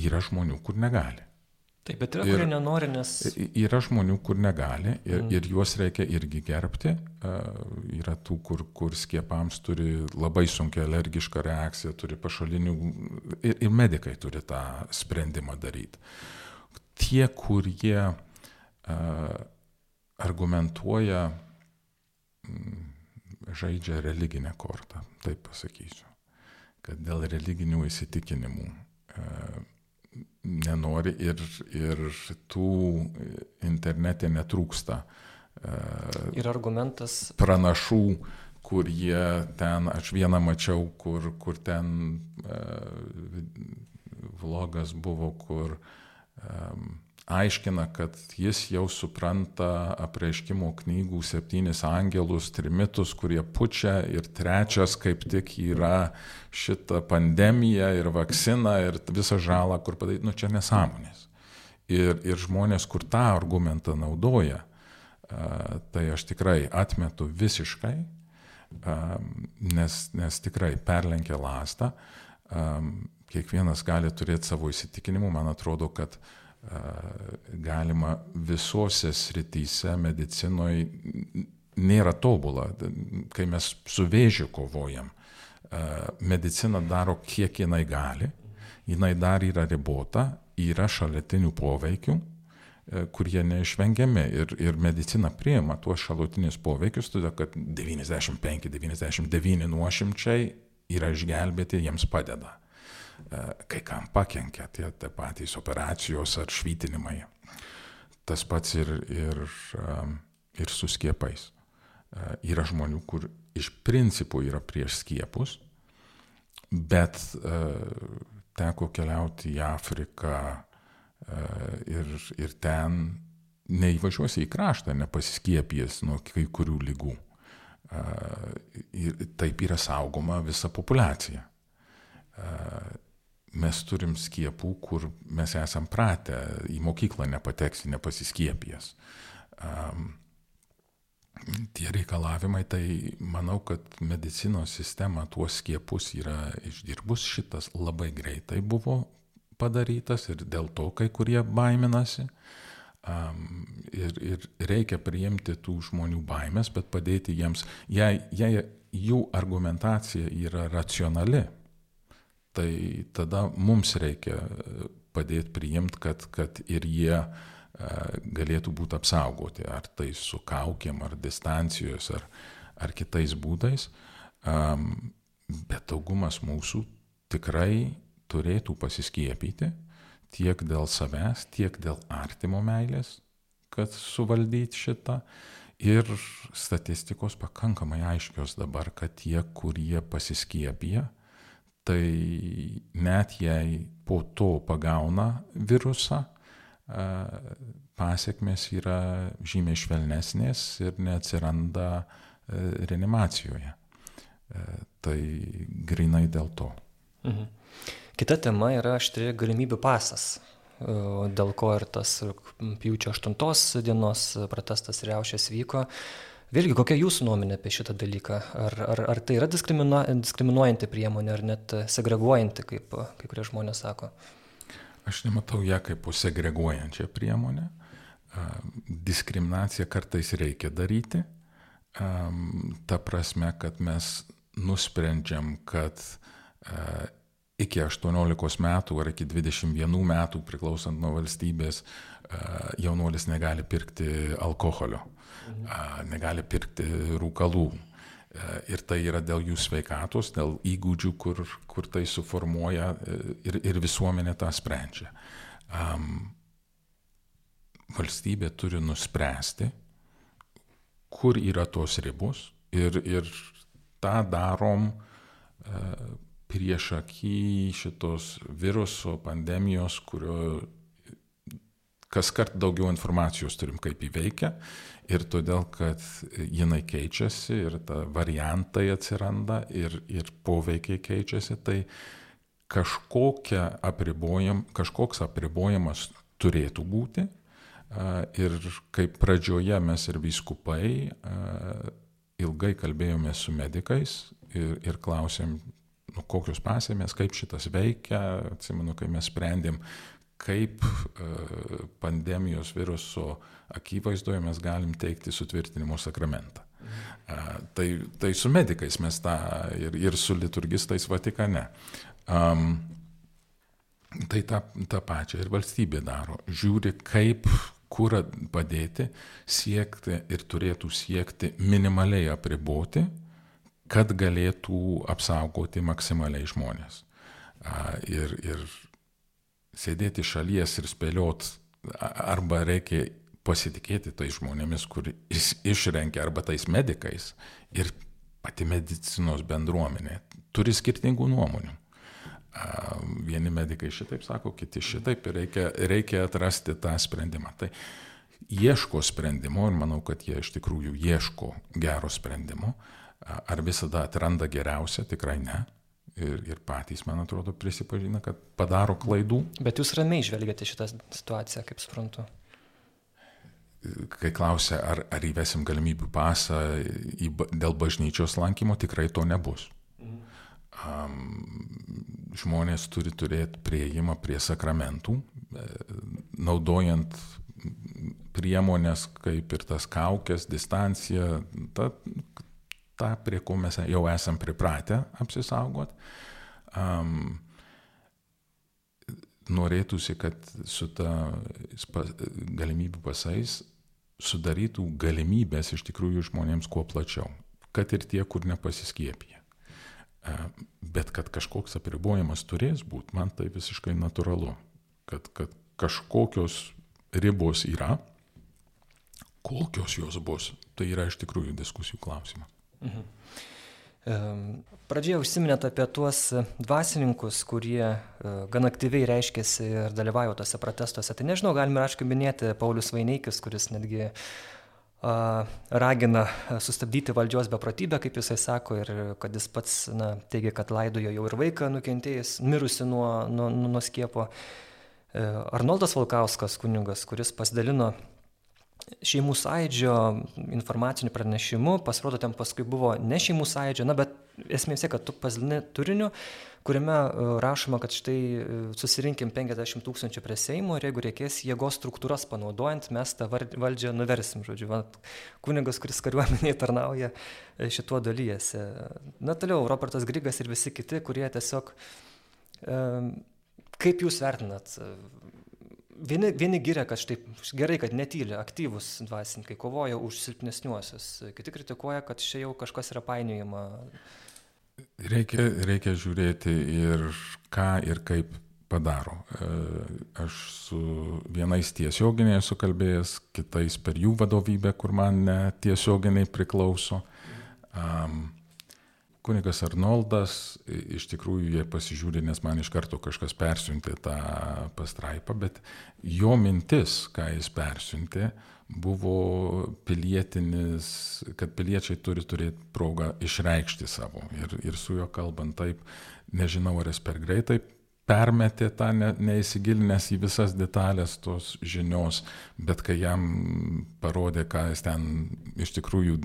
Yra žmonių, kur negali. Taip, bet yra, ir, kurie nenori, nes. Yra žmonių, kur negali ir, mm. ir juos reikia irgi gerbti. Uh, yra tų, kur, kur skiepams turi labai sunkia alergišką reakciją, turi pašalinių ir, ir medikai turi tą sprendimą daryti. tie, kurie argumentuoja, žaidžia religinę kortą, taip pasakysiu, kad dėl religinių įsitikinimų nenori ir, ir tų internete netrūksta. Ir argumentas. Pranašų, kur jie ten, aš vieną mačiau, kur, kur ten vlogas buvo, kur um, aiškina, kad jis jau supranta apreiškimo knygų septynis angelus, trimitus, kurie pučia ir trečias kaip tik yra šita pandemija ir vakcina ir visa žala, kur padaryti, nu čia nesąmonės. Ir, ir žmonės, kur tą argumentą naudoja, tai aš tikrai atmetu visiškai, nes, nes tikrai perlenkia lastą kiekvienas gali turėti savo įsitikinimų, man atrodo, kad galima visose srityse medicinoje nėra tobula. Kai mes su vėžiu kovojam, medicina daro kiek jinai gali, jinai dar yra ribota, yra šalutinių poveikių, kurie neišvengiami ir, ir medicina priima tuos šalutinius poveikius, todėl kad 95-99 nuošimčiai yra išgelbėti, jiems padeda. Kai kam pakenkia tie, tie patys operacijos ar švytinimai. Tas pats ir, ir, e, ir su skiepais. E, yra žmonių, kur iš principų yra prieš skiepus, bet teko keliauti į Afriką ir, ir ten neįvažiuosi į kraštą nepasiskiepijęs nuo kai kurių lygų. Ir taip yra saugoma visa populiacija mes turim skiepų, kur mes esam pratę į mokyklą nepateksi nepasiskiepijęs. Um, tie reikalavimai, tai manau, kad medicinos sistema tuos skiepus yra išdirbus, šitas labai greitai buvo padarytas ir dėl to kai kurie baiminasi. Um, ir, ir reikia priimti tų žmonių baimės, bet padėti jiems, jei, jei jų argumentacija yra racionali, tai tada mums reikia e, padėti priimti, kad, kad ir jie e, galėtų būti apsaugoti, ar tai su kaukiam, ar distancijos, ar, ar kitais būdais. Bet daugumas mūsų tikrai turėtų pasiskiepyti tiek dėl savęs, tiek dėl artimo meilės, kad suvaldyti šitą. Ir statistikos pakankamai aiškios dabar, kad tie, kurie pasiskiepija, tai net jei po to pagauna virusą, pasiekmes yra žymiai švelnesnės ir neatsiranda e, reanimacijoje. E, tai grinai dėl to. Mhm. Kita tema yra aštri galimybių pasas, dėl ko ir tas pjūčio 8 dienos protestas riaušės vyko. Vėlgi, kokia jūsų nuomonė apie šitą dalyką? Ar, ar, ar tai yra diskriminuo, diskriminuojanti priemonė, ar net segreguojanti, kaip kai kurie žmonės sako? Aš nematau ją kaip segreguojančią priemonę. Diskriminaciją kartais reikia daryti. Ta prasme, kad mes nusprendžiam, kad iki 18 metų ar iki 21 metų, priklausant nuo valstybės, jaunuolis negali pirkti alkoholio negali pirkti rūkalų. E, ir tai yra dėl jų sveikatos, dėl įgūdžių, kur, kur tai suformuoja e, ir, ir visuomenė tą sprendžia. Um, valstybė turi nuspręsti, kur yra tos ribos ir, ir tą darom uh, prieš akį šitos viruso pandemijos, kurio kas kart daugiau informacijos turim, kaip įveikia ir todėl, kad jinai keičiasi ir ta variantai atsiranda ir, ir poveikiai keičiasi, tai apribojam, kažkoks apribojimas turėtų būti. Ir kaip pradžioje mes ir vyskupai ilgai kalbėjome su medikais ir, ir klausėm, nu, kokios pasėmės, kaip šitas veikia. Atsimenu, kai mes sprendėm, kaip pandemijos viruso akivaizdoje mes galim teikti sutvirtinimo sakramentą. Mhm. Tai, tai su medikais mes tą ir, ir su liturgistais Vatikane. Um, Tai tą, tą pačią ir valstybė daro. Žiūri, kaip kurą padėti, siekti ir turėtų siekti minimaliai apriboti, kad galėtų apsaugoti maksimaliai žmonės. Ir, ir sėdėti šalies ir spėliot, arba reikia pasitikėti tais žmonėmis, kur išrenkia, arba tais medikais. Ir pati medicinos bendruomenė turi skirtingų nuomonių. Vieni medikai šitaip sako, kiti šitaip ir reikia, reikia atrasti tą sprendimą. Tai ieško sprendimo ir manau, kad jie iš tikrųjų ieško gero sprendimo. Ar visada atranda geriausią, tikrai ne. Ir, ir patys, man atrodo, prisipažina, kad padaro klaidų. Bet jūs ramiai žvelgiate šitą situaciją, kaip suprantu. Kai klausia, ar, ar įvesim galimybių pasą į, dėl bažnyčios lankymo, tikrai to nebus. Um, žmonės turi turėti prieimą prie sakramentų, e, naudojant priemonės kaip ir tas kaukės, distancija, ta, ta prie ko mes jau esam pripratę apsisaugot. Um, norėtųsi, kad su ta galimybių pasais sudarytų galimybės iš tikrųjų žmonėms kuo plačiau, kad ir tie, kur nepasiskiepija. E, bet kad kažkoks apribojimas turės būti, man tai visiškai natūralu. Kad, kad kažkokios ribos yra, kokios jos bus, tai yra iš tikrųjų diskusijų klausimas. Mhm. Pradžioje užsiminėte apie tuos dvasininkus, kurie e, gan aktyviai reiškėsi ir dalyvavo tose protestuose. Tai nežinau, galime aišku minėti Paulius Vaineikis, kuris netgi ragina sustabdyti valdžios beprotybę, kaip jisai sako, ir kad jis pats na, teigia, kad laidojo jau ir vaiką nukentėjęs, mirusi nuo, nuo, nuo skiepo. E, Arnoldas Valkauskas, kunigas, kuris pasidalino šeimų sąidžio informaciniu pranešimu, pasirodo, ten paskui buvo ne šeimų sąidžio, na, bet esmė vis tiek, kad tu pasidalini turiniu, kuriame e, rašoma, kad štai e, susirinkim 50 tūkstančių prie Seimo ir jeigu reikės jėgos struktūras panaudojant, mes tą valdžią nuversim, žodžiu. Va, kunigas, kuris kariuomeniai tarnauja, e, šituo dalyjasi. Na, toliau, Robertas Grigas ir visi kiti, kurie tiesiog... Kaip jūs vertinat Vieni, vieni giria, kad štai gerai, kad netyli, aktyvus dvasininkai kovoja už silpnesniuosius, kiti kritikuoja, kad čia jau kažkas yra painiojama. Reikia, reikia žiūrėti ir ką ir kaip padaro. E, aš su vienais tiesioginiai esu kalbėjęs, kitais per jų vadovybę, kur man tiesioginiai priklauso. Um, Kunigas Arnoldas, iš tikrųjų jie pasižiūrė, nes man iš karto kažkas persiuntė tą pastraipą, bet jo mintis, ką jis persiuntė, buvo pilietinis, kad piliečiai turi turėti progą išreikšti savo. Ir, ir su juo kalbant taip, nežinau, ar jis per greitai permetė tą ne, neįsigilinęs į visas detalės tos žinios, bet kai jam parodė, ką jis ten iš tikrųjų,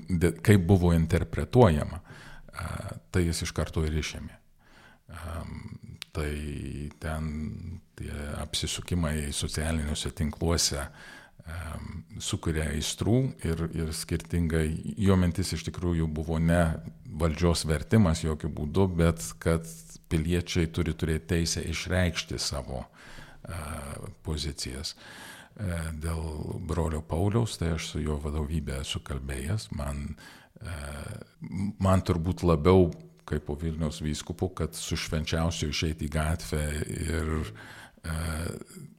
kaip buvo interpretuojama, tai jis iš karto ir išėmė. Tai ten tie apsisukimai socialiniuose tinkluose sukuria aistrų ir, ir skirtingai, jo mintis iš tikrųjų buvo ne valdžios vertimas jokių būdų, bet kad piliečiai turi turėti teisę išreikšti savo pozicijas. Dėl brolio Pauliaus, tai aš su jo vadovybė esu kalbėjęs, man uh, man turbūt labiau kaip po Vilniaus vyskupu, kad su švenčiausiu išeiti į gatvę ir,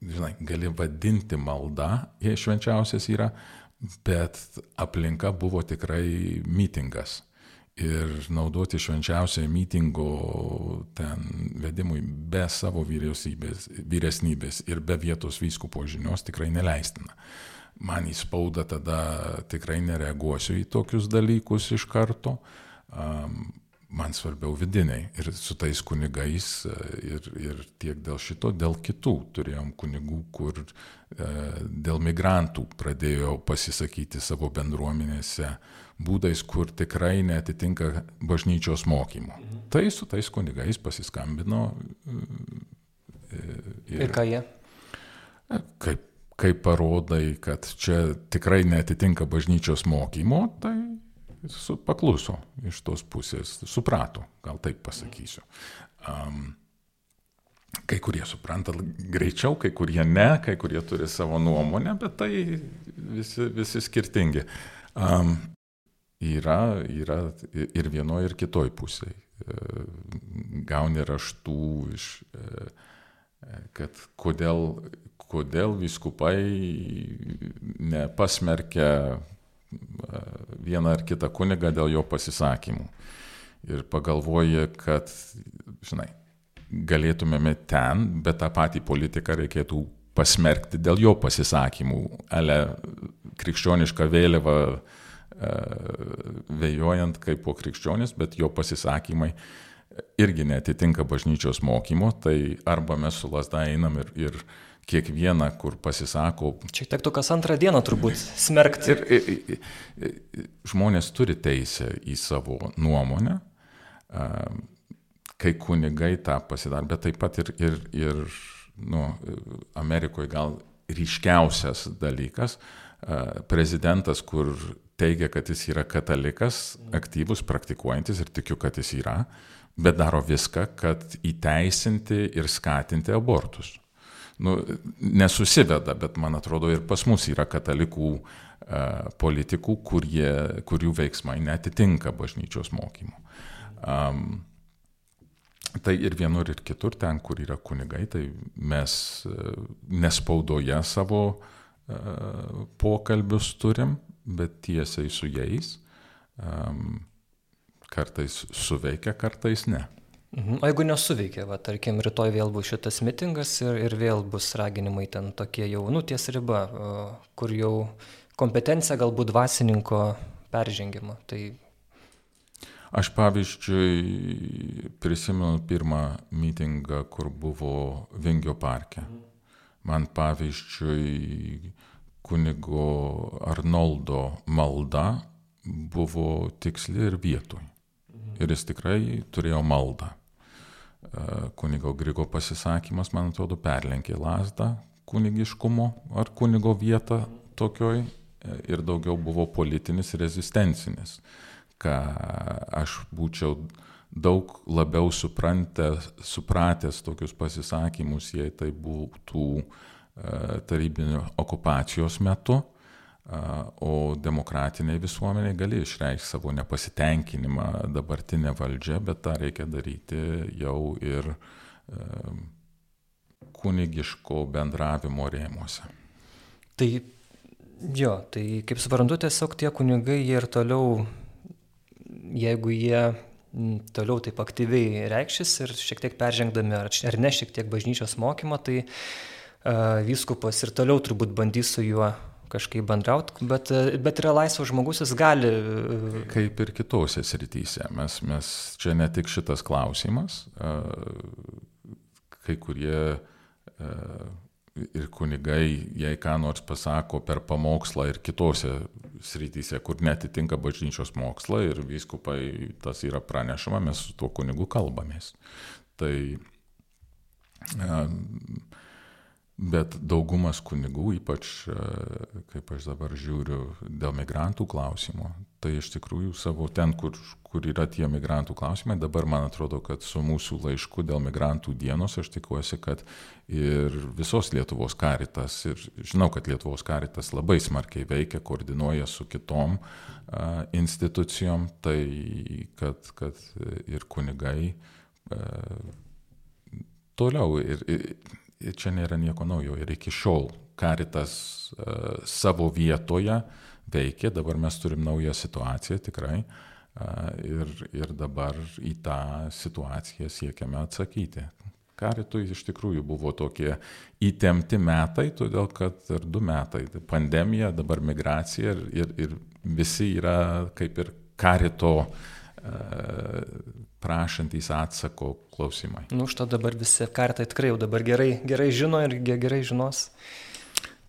žinai, gali vadinti maldą, jei švenčiausias yra, bet aplinka buvo tikrai mitingas. Ir naudoti švenčiausią mitingo ten vedimui be savo vyresnybės ir be vietos vyskupo žinios tikrai neleistina man į spaudą tada tikrai nereaguosiu į tokius dalykus iš karto. Man svarbiau vidiniai ir su tais kunigais e, ir, ir tiek dėl šito, dėl kitų. Turėjom kunigų, kur e, dėl migrantų pradėjo pasisakyti savo bendruomenėse būdais, kur tikrai netitinka bažnyčios mokymų. Mhm. Tai su tais kunigais pasiskambino. E, ir, ir ką jie? Kaip kai parodai, kad čia tikrai netitinka bažnyčios mokymo, tai pakluso iš tos pusės, suprato, gal taip pasakysiu. Um, Kai kurie supranta greičiau, kai kurie ne, kai kurie turi savo nuomonę, bet tai visi, visi skirtingi. Um, yra, yra ir vienoje, ir kitoje pusėje. Gauni raštų iš, kad kodėl, kodėl viskupai nepasmerkia vieną ar kitą kunigą dėl jo pasisakymų. Ir pagalvoji, kad, žinai, galėtumėme ten, bet tą patį politiką reikėtų pasmerkti dėl jo pasisakymų. Ale krikščionišką vėliavą e, vėjojant kaip po krikščionis, bet jo pasisakymai irgi netitinka bažnyčios mokymo, tai arba mes su lasda einam ir, ir kiekvieną, kur pasisako. Čia tektų kas antrą dieną turbūt smerkti. Ir, ir, ir žmonės turi teisę į savo nuomonę, kai kunigai tą pasidar, bet taip pat ir, ir, ir nu, Amerikoje gal ryškiausias dalykas, prezidentas, kur teigia, kad jis yra katalikas, aktyvus, praktikuojantis ir tikiu, kad jis yra, bet daro viską, kad įteisinti ir skatinti abortus. Nu, nesusiveda, bet man atrodo ir pas mus yra katalikų uh, politikų, kurie, kurių veiksmai netitinka bažnyčios mokymu. Um, tai ir vienur, ir kitur, ten, kur yra kunigai, tai mes uh, nespaudoje savo uh, pokalbius turim, bet tiesiai su jais. Um, kartais suveikia, kartais ne. Mhm. O jeigu nesuveikia, va, tarkim, rytoj vėl bus šitas mitingas ir, ir vėl bus raginimai ten tokie jau, nu, ties riba, kur jau kompetencija galbūt dvasininko peržengima. Tai Aš pavyzdžiui prisimenu pirmą mitingą, kur buvo Vingio parke. Man pavyzdžiui kunigo Arnoldo malda buvo tiksli ir vietoj. Ir jis tikrai turėjo maldą. E, kunigo Grigo pasisakymas, man atrodo, perlenkė lasdą kunigiškumo ar kunigo vietą tokioj e, ir daugiau buvo politinis rezistencinis ką aš būčiau daug labiau suprantęs, supratęs tokius pasisakymus, jei tai būtų e, tarybinio okupacijos metu, o demokratiniai visuomeniai gali išreikšti savo nepasitenkinimą dabartinę valdžią, bet tą reikia daryti jau ir kunigiško bendravimo rėmuose. Tai jo, tai kaip suprantu, tiesiog tie kunigai jie ir toliau jeigu jie toliau taip aktyviai reikšis ir šiek tiek peržengdami ar, ar ne šiek tiek bažnyčios mokymą, tai uh, vyskupas ir toliau turbūt bandys su juo kažkaip bendrauti, bet, bet yra laisvas žmogus, jis gali. Kaip ir kitose srityse. Mes, mes čia ne tik šitas klausimas, kai kurie ir kunigai, jei ką nors pasako per pamokslą ir kitose srityse, kur netitinka bažnyčios mokslą ir vyskupai tas yra pranešama, mes su tuo kunigu kalbamės. Tai Bet daugumas kunigų, ypač kaip aš dabar žiūriu dėl migrantų klausimo, tai iš tikrųjų savo ten, kur, kur yra tie migrantų klausimai, dabar man atrodo, kad su mūsų laišku dėl migrantų dienos aš tikiuosi, kad ir visos Lietuvos karitas, ir žinau, kad Lietuvos karitas labai smarkiai veikia, koordinuoja su kitom a, institucijom, tai kad, kad ir kunigai a, toliau. Ir, ir, čia nėra nieko naujo ir iki šiol karitas uh, savo vietoje veikia, dabar mes turim naują situaciją tikrai uh, ir, ir dabar į tą situaciją siekiame atsakyti. Karitui iš tikrųjų buvo tokie įtempti metai, todėl kad ir du metai - pandemija, dabar migracija ir, ir, ir visi yra kaip ir karito uh, prašantys atsako klausimai. Nu, už to dabar visi kartai tikrai jau dabar gerai, gerai žino ir gerai žinos.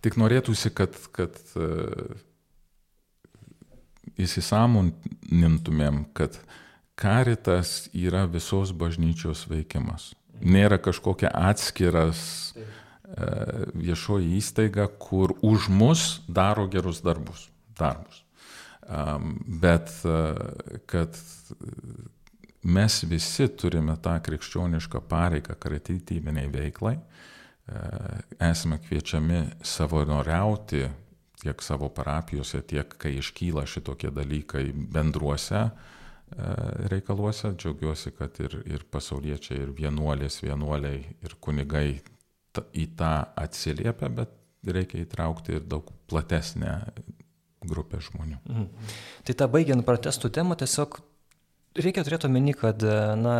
Tik norėtųsi, kad, kad uh, įsisamonintumėm, kad karitas yra visos bažnyčios veikimas. Nėra kažkokia atskiras uh, viešoji įstaiga, kur už mus daro gerus darbus. darbus. Bet uh, kad mes visi turime tą krikščionišką pareigą karitytybiniai veiklai, esame kviečiami savanoriauti tiek savo parapijose, tiek kai iškyla šitokie dalykai bendruose reikaluose. Džiaugiuosi, kad ir, ir pasauliečiai, ir vienuolės, vienuoliai, ir kunigai ta, į tą atsiliepia, bet reikia įtraukti ir daug platesnę grupę žmonių. Mhm. Tai tą baigiant protestų temą, tiesiog reikia turėti omeny, kad na,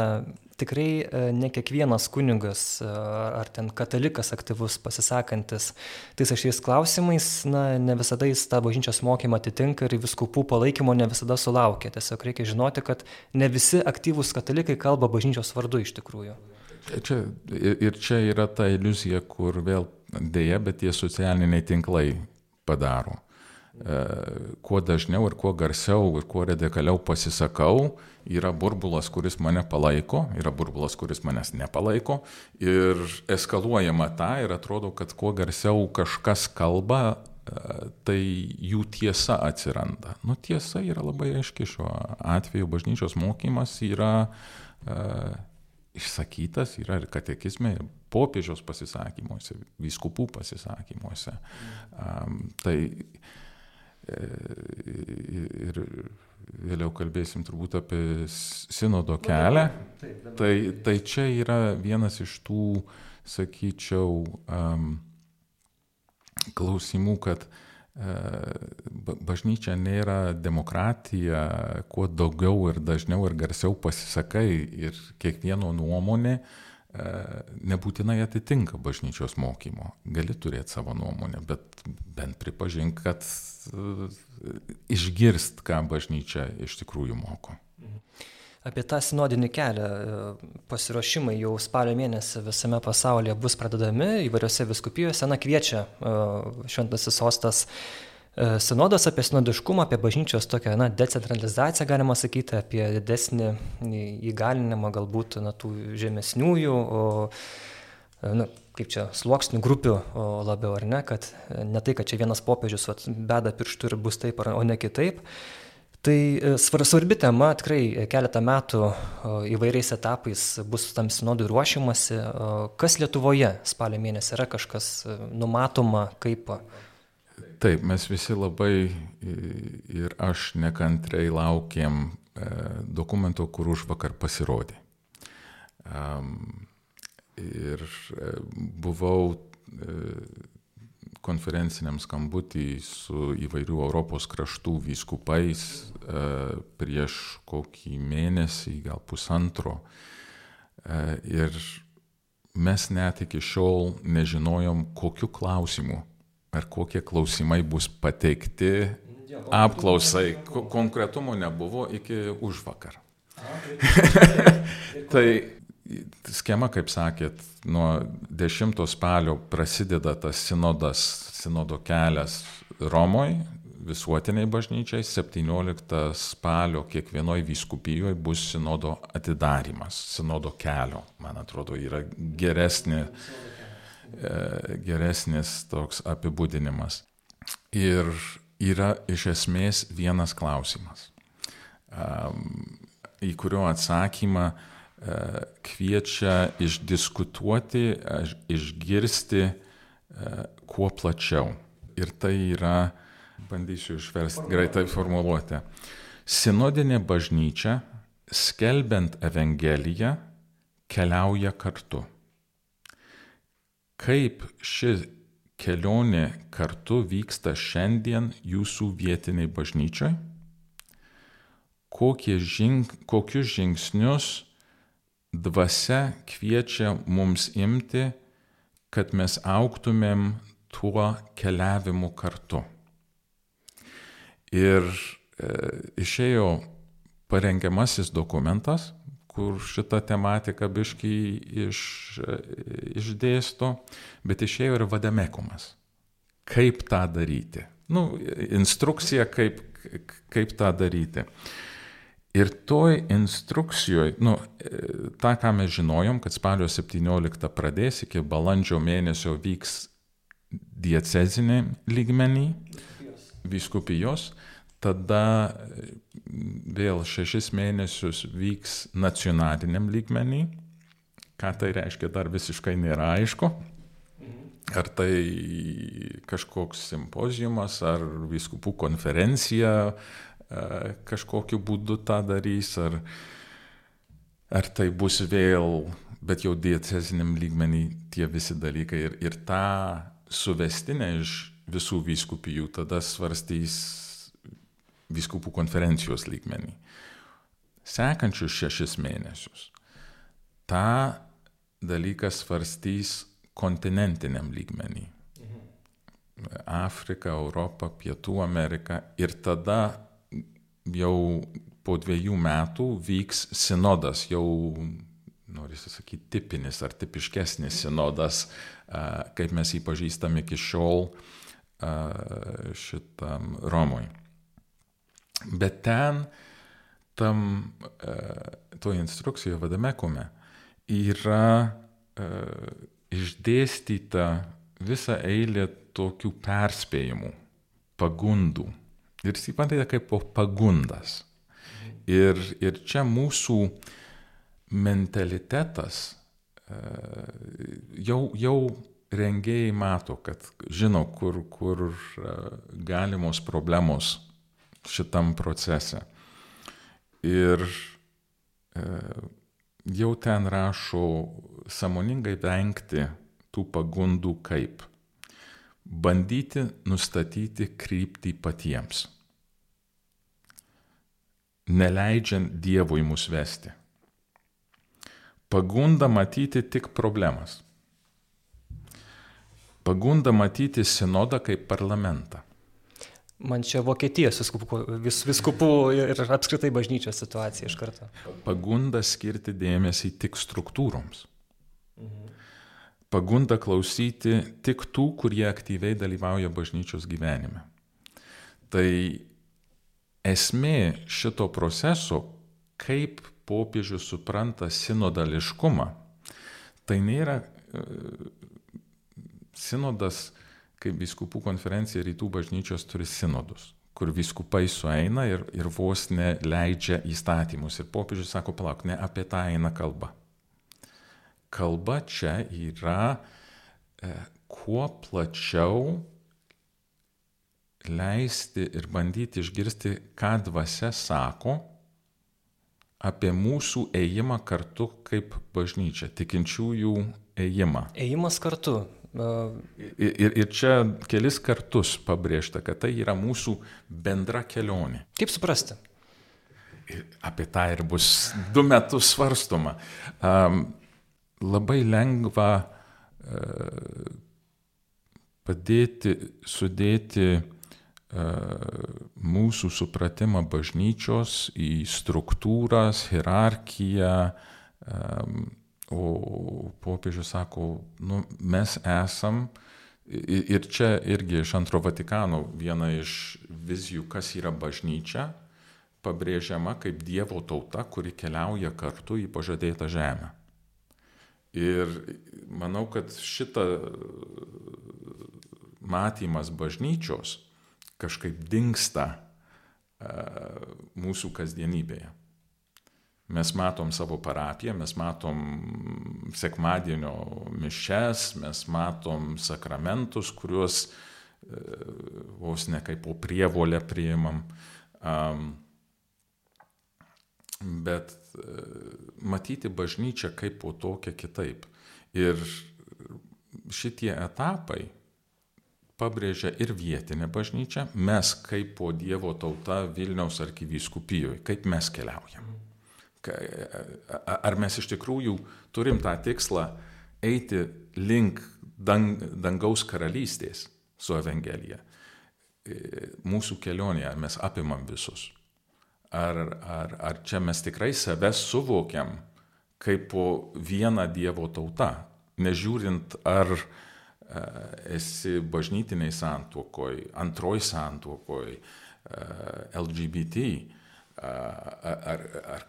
tikrai e, ne kiekvienas kunigas e, ar ten katalikas aktyvus pasisakantis tais ašiais klausimais, na, ne visada jis tą bažnyčios mokymą atitinka ir viskupų palaikymo ne visada sulaukia. Tiesiog reikia žinoti, kad ne visi aktyvūs katalikai kalba bažnyčios vardu iš tikrųjų. Čia, ir čia yra ta iliuzija, kur vėl dėja, bet tie socialiniai tinklai padaro. E, kuo dažniau ir kuo garsiau ir kuo radikaliau pasisakau, yra burbulas, kuris mane palaiko, yra burbulas, kuris manęs nepalaiko ir eskaluojama tą ir atrodo, kad kuo garsiau kažkas kalba, e, tai jų tiesa atsiranda. Nu, tiesa yra labai aiški šiuo atveju, bažnyčios mokymas yra uh, išsakytas, yra ir katekizme, ir popiežiaus pasisakymuose, vyskupų pasisakymuose. Um, tai ir vėliau kalbėsim turbūt apie sinodo kelią. Tai, tai čia yra vienas iš tų, sakyčiau, um, klausimų, kad uh, bažnyčia nėra demokratija, kuo daugiau ir dažniau ir garsiau pasisakai ir kiekvieno nuomonė uh, nebūtinai atitinka bažnyčios mokymo. Gali turėti savo nuomonę, bet bent pripažink, kad išgirst, ką bažnyčia iš tikrųjų moko. Apie tą sinodinį kelią pasiruošimai jau spalio mėnesį visame pasaulyje bus pradedami įvairiose viskupijose. Na, kviečia šventasis sostas E, sinodas apie sinodiškumą, apie bažnyčios tokią na, decentralizaciją, galima sakyti, apie didesnį įgalinimą galbūt na, tų žemesniųjų, o, e, na, kaip čia, sluoksnių grupių labiau, ar ne, kad ne tai, kad čia vienas popiežius vat, beda pirštų ir bus taip, o ne kitaip. Tai e, svarbi tema, tikrai keletą metų įvairiais etapais bus tam sinodui ruošiamasi. Kas Lietuvoje spalio mėnesį yra kažkas numatoma, kaip Taip, mes visi labai ir aš nekantriai laukiam e, dokumento, kur už vakar pasirodė. Ir e, buvau e, konferenciniam skambutį su įvairių Europos kraštų vyskupais prieš kokį mėnesį, gal pusantro. Ir mes net iki šiol nežinojom, kokiu klausimu ar kokie klausimai bus pateikti apklausai. Konkretumo nebuvo iki užvakar. tai schema, kaip sakėt, nuo 10 spalio prasideda tas sinodas, sinodo kelias Romoje, visuotiniai bažnyčiai, 17 spalio kiekvienoje vyskupijoje bus sinodo atidarimas, sinodo kelio, man atrodo, yra geresnė E, geresnis toks apibūdinimas. Ir yra iš esmės vienas klausimas, į kurio atsakymą e, kviečia išdiskutuoti, išgirsti e, kuo plačiau. Ir tai yra, bandysiu išversti greitai formuluoti, sinodinė bažnyčia, skelbiant Evangeliją, keliauja kartu. Kaip ši kelionė kartu vyksta šiandien jūsų vietiniai bažnyčiai, žing, kokius žingsnius dvasia kviečia mums imti, kad mes auktumėm tuo keliavimu kartu. Ir e, išėjo parengiamasis dokumentas, kur šitą tematiką biškai iš, išdėsto, bet išėjo ir vadamekumas. Kaip tą daryti? Nu, instrukcija, kaip, kaip tą daryti. Ir toj instrukcijoje, nu, tą, ką mes žinojom, kad spalio 17 pradės, iki balandžio mėnesio vyks diecezinė lygmenį, viskupijos, tada vėl šešis mėnesius vyks nacionaliniam lygmenį. Ką tai reiškia, dar visiškai nėra aišku. Ar tai kažkoks simpozijumas, ar viskupų konferencija kažkokiu būdu tą darys, ar, ar tai bus vėl, bet jau dieceziniam lygmenį tie visi dalykai. Ir, ir tą suvestinę iš visų vyskupijų tada svarstys vyskupų konferencijos lygmenį. Sekančius šešis mėnesius tą dalyką svarstys kontinentiniam lygmenį. Afrika, Europa, Pietų Amerika ir tada jau po dviejų metų vyks sinodas, jau, norisi sakyti, tipinis ar tipiškesnis sinodas, kaip mes jį pažįstam iki šiol šitam Romui. Bet ten, tam, toje instrukcijoje vadamekume, yra išdėstyta visa eilė tokių perspėjimų, pagundų. Ir jis įpantėte kaip pagundas. Ir, ir čia mūsų mentalitetas jau, jau rengėjai mato, kad žino, kur, kur galimos problemos šitam procese. Ir e, jau ten rašo samoningai vengti tų pagundų kaip bandyti nustatyti kryptį patiems, neleidžiant Dievui mus vesti. Pagunda matyti tik problemas. Pagunda matyti sinodą kaip parlamentą. Man čia Vokietijos viskupų, vis, viskupų ir apskritai bažnyčios situacija iš karto. Pagunda skirti dėmesį tik struktūroms. Pagunda klausyti tik tų, kurie aktyviai dalyvauja bažnyčios gyvenime. Tai esmė šito proceso, kaip popiežius supranta sinodališkumą, tai nėra e, sinodas kaip viskupų konferencija rytų bažnyčios turi sinodus, kur viskupai sueina ir, ir vos neleidžia įstatymus. Ir popiežius sako, palauk, ne apie tą eina kalba. Kalba čia yra e, kuo plačiau leisti ir bandyti išgirsti, ką dvasia sako apie mūsų ėjimą kartu kaip bažnyčia, tikinčiųjų ėjimą. Ėjimas kartu. Ir, ir čia kelis kartus pabrėžta, kad tai yra mūsų bendra kelionė. Kaip suprasti? Ir apie tą ir bus du metus svarstoma. Um, labai lengva uh, padėti, sudėti uh, mūsų supratimą bažnyčios į struktūras, hierarchiją, um, O popiežius sako, nu, mes esam, ir čia irgi iš antro Vatikano viena iš vizijų, kas yra bažnyčia, pabrėžiama kaip Dievo tauta, kuri keliauja kartu į pažadėtą žemę. Ir manau, kad šitą matymas bažnyčios kažkaip dinksta mūsų kasdienybėje. Mes matom savo parapiją, mes matom sekmadienio mišes, mes matom sakramentus, kuriuos e, vos ne kaip po prievolę priimam. Bet e, matyti bažnyčią kaip po tokią kitaip. Ir šitie etapai pabrėžia ir vietinė bažnyčia, mes kaip po Dievo tauta Vilniaus arkivyskupijoje, kaip mes keliaujam ar mes iš tikrųjų turim tą tikslą eiti link dang, dangaus karalystės su Evangelija. E, mūsų kelionėje, mes apimam visus? Ar, ar, ar čia mes tikrai save suvokiam kaip vieną Dievo tautą, nežiūrint ar e, esi bažnytiniai santuokoj, antroj santuokoj, e, LGBT, ar, ar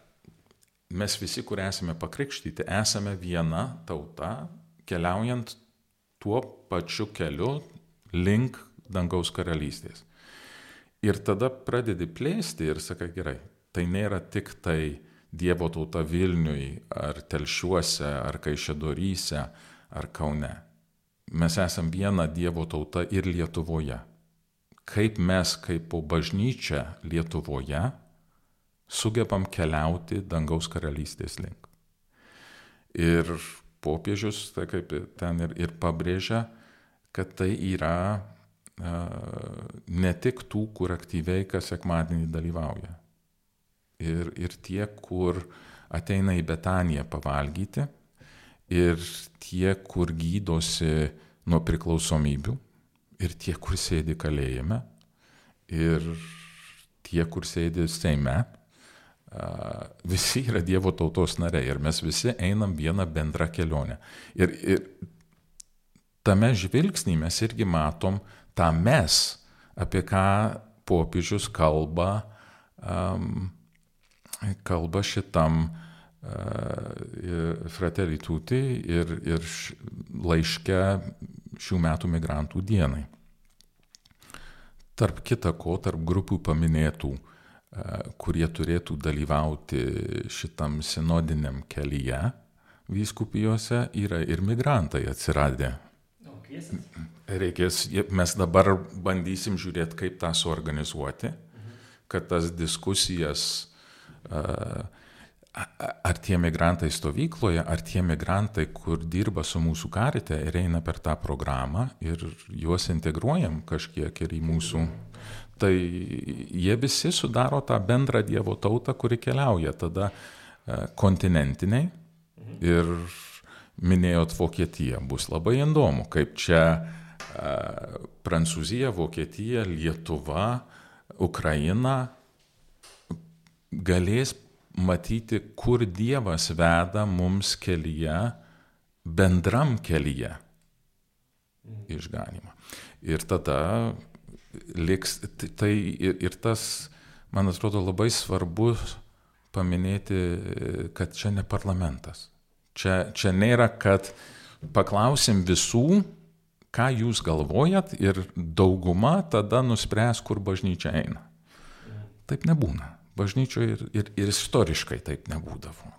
mes visi, kur esame pakrikštyti, esame viena tauta, keliaujant tuo pačiu keliu link dangaus karalystės. Ir tada pradedi plėsti ir sakai, gerai, tai nėra tik tai Dievo tauta Vilniui, ar Telšiuose, ar Kaišėdoryse, ar Kaune. Mes esam viena Dievo tauta ir Lietuvoje. Kaip mes, kaip bažnyčia Lietuvoje, sugebam keliauti dangaus karalystės link. Ir popiežius, tai kaip ten ir, ir pabrėžia, kad tai yra ne tik tų, kur aktyviai kas sekmadienį dalyvauja. Ir, ir tie, kur ateina į Betaniją pavalgyti, ir tie, kur gydosi nuo priklausomybių, ir tie, kur sėdi kalėjime, ir tie, kur sėdi Seime, visi yra Dievo tautos nariai ir mes visi einam vieną bendrą kelionę. Ir, ir tame žvilgsnį mes irgi matom, tą mes, apie ką popiežius kalba, um, kalba šitam uh, Fratelli Tutti ir, ir laiške šių metų migrantų dienai. Tarp kita ko, tarp grupių paminėtų, uh, kurie turėtų dalyvauti šitam sinodiniam kelyje vyskupijose, yra ir migrantai atsiradę. O, reikės, mes dabar bandysim žiūrėti, kaip tą suorganizuoti, kad tas diskusijas, ar tie migrantai stovykloje, ar tie migrantai, kur dirba su mūsų karite ir eina per tą programą ir juos integruojam kažkiek ir į mūsų. Tai jie visi sudaro tą bendrą Dievo tautą, kuri keliauja tada kontinentiniai ir minėjot Vokietiją. Bus labai įdomu, kaip čia Prancūzija, Vokietija, Lietuva, Ukraina galės matyti, kur Dievas veda mums kelyje, bendram kelyje išganimą. Ir tada liks, tai ir, ir tas, man atrodo, labai svarbu paminėti, kad čia ne parlamentas. Čia, čia nėra, kad paklausim visų, ką jūs galvojat ir dauguma tada nuspręs, kur bažnyčia eina. Taip nebūna. Bažnyčioje ir, ir, ir istoriškai taip nebūdavo.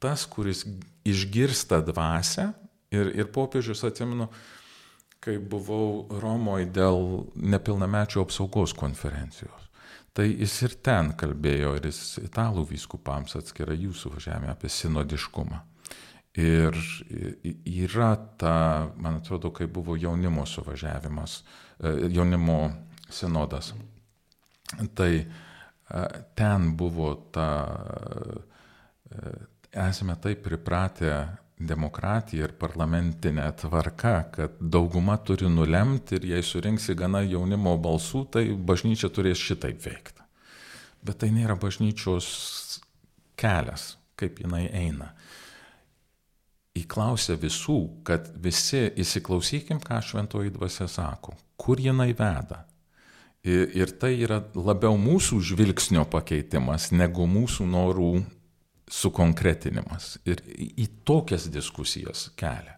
Tas, kuris išgirsta dvasę ir, ir popiežius atsimenu, kai buvau Romoje dėl nepilnamečių apsaugos konferencijos. Tai jis ir ten kalbėjo, ir jis italų vyskupams atskirai jūsų važiavime apie sinodiškumą. Ir yra ta, man atrodo, kai buvo jaunimo suvažiavimas, e, jaunimo sinodas. Tai e, ten buvo ta, e, esame taip pripratę demokratija ir parlamentinė tvarka, kad dauguma turi nulemti ir jei surinksi gana jaunimo balsų, tai bažnyčia turės šitaip veikti. Bet tai nėra bažnyčios kelias, kaip jinai eina įklausė visų, kad visi įsiklausykim, ką šventoji dvasia sako, kur jinai veda. Ir, ir tai yra labiau mūsų žvilgsnio pakeitimas negu mūsų norų sukonkretinimas. Ir į tokias diskusijas kelia.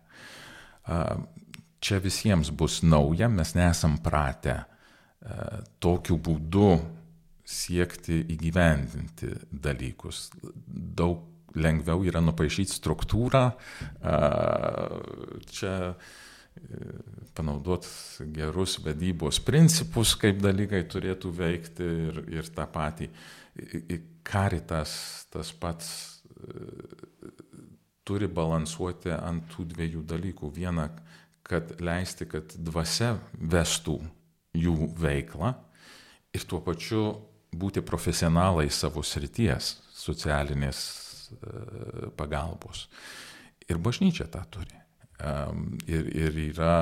Čia visiems bus nauja, mes nesam pratę tokiu būdu siekti įgyvendinti dalykus. Daug lengviau yra nupaišyti struktūrą, čia e, panaudot gerus vedybos principus, kaip dalykai turėtų veikti ir, ir tą patį. Karitas tas pats e, turi balansuoti ant tų dviejų dalykų. Viena, kad leisti, kad dvasia vestų jų veiklą ir tuo pačiu būti profesionalai savo srities, socialinės pagalbos. Ir bažnyčia tą turi. Ir, ir yra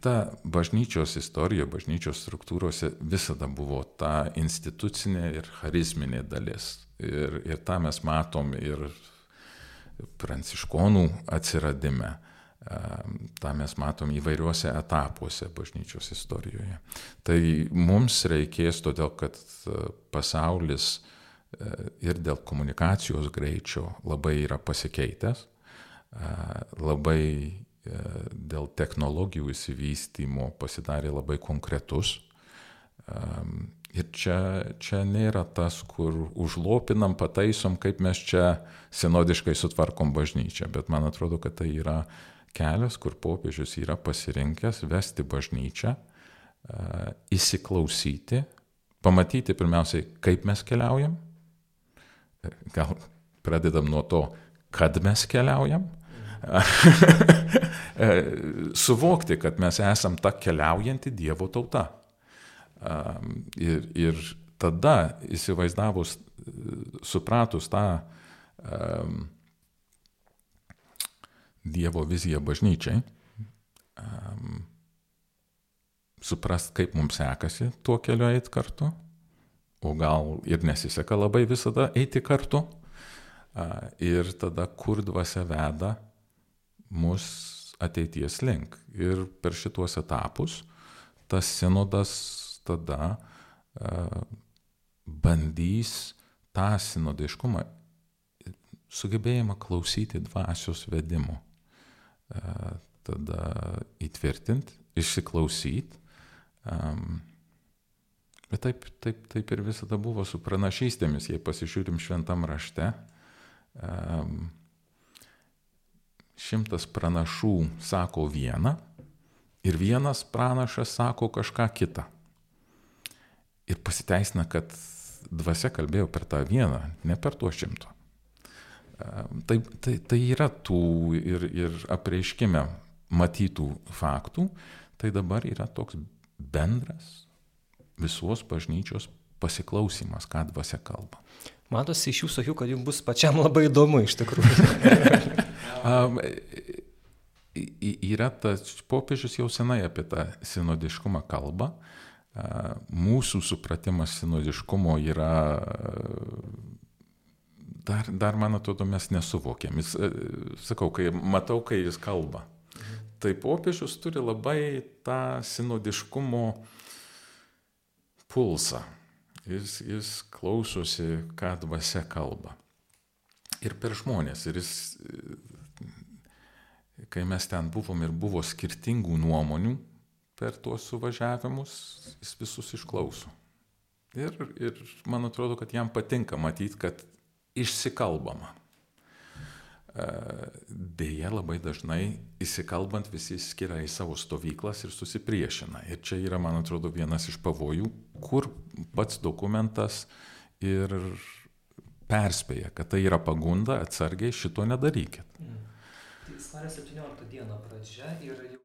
ta bažnyčios istorija, bažnyčios struktūrose visada buvo ta institucinė ir charizminė dalis. Ir, ir tą mes matom ir pranciškonų atsiradime. Ta mes matom įvairiuose etapuose bažnyčios istorijoje. Tai mums reikės, todėl kad pasaulis ir dėl komunikacijos greičio labai yra pasikeitęs, labai e, dėl technologijų įsivystymo pasidarė labai konkretus. Ir čia, čia nėra tas, kur užlopinam, pataisom, kaip mes čia senodiškai sutvarkom bažnyčią, bet man atrodo, kad tai yra kelias, kur popiežius yra pasirinkęs vesti bažnyčią, įsiklausyti, pamatyti pirmiausiai, kaip mes keliaujam, gal pradedam nuo to, kad mes keliaujam, suvokti, kad mes esam ta keliaujanti Dievo tauta. Ir, ir tada įsivaizdavus, supratus tą Dievo viziją bažnyčiai, suprast, kaip mums sekasi tuo keliu eiti kartu, o gal ir nesiseka labai visada eiti kartu. Ir tada, kur dvasia veda mus ateities link. Ir per šituos etapus tas sinodas tada bandys tą sinodiškumą, sugebėjimą klausyti dvasios vedimo, tada įtvirtinti, išsiklausyti. Bet taip, taip, taip ir visada buvo su pranašystėmis, jei pasižiūrim šventam rašte. Šimtas pranašų sako vieną ir vienas pranašas sako kažką kitą. Ir pasiteisina, kad dvasia kalbėjo per tą vieną, ne per tuos šimto. Tai, tai, tai yra tų ir, ir apreiškime matytų faktų, tai dabar yra toks bendras visos bažnyčios pasiklausimas, ką dvasia kalba. Matosi iš jūsų akių, kad jums bus pačiam labai įdomu iš tikrųjų. um, yra tas popiežius jau senai apie tą sinodiškumą kalba. Mūsų supratimas sinodiškumo yra, dar, dar man atrodo, mes nesuvokiam. Jis, sakau, kai matau, kai jis kalba. Tai popiežius turi labai tą sinodiškumo pulsą. Jis, jis klausosi, ką dvasia kalba. Ir per žmonės. Ir jis kai mes ten buvom ir buvo skirtingų nuomonių per tuos suvažiavimus, jis visus išklauso. Ir, ir man atrodo, kad jam patinka matyti, kad išsikalbama. Deja, labai dažnai įsikalbant visi skiria į savo stovyklas ir susipriešina. Ir čia yra, man atrodo, vienas iš pavojų, kur pats dokumentas ir perspėja, kad tai yra pagunda, atsargiai šito nedarykit. Mm. Vasario 17 dieną pradžia ir jau.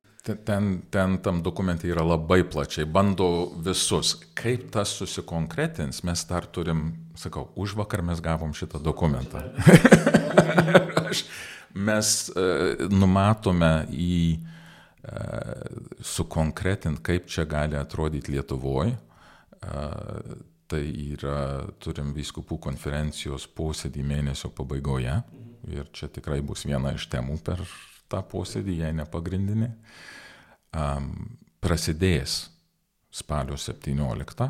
Ten, ten tam dokumentai yra labai plačiai, bando visus. Kaip tas susikonkretins, mes dar turim, sakau, už vakar mes gavom šitą dokumentą. mes uh, numatome į uh, sukonkretint, kaip čia gali atrodyti Lietuvoje. Tai yra, turim vyskupų konferencijos posėdį mėnesio pabaigoje. Ir čia tikrai bus viena iš temų per tą posėdį, jei ne pagrindinė, prasidės spalio 17.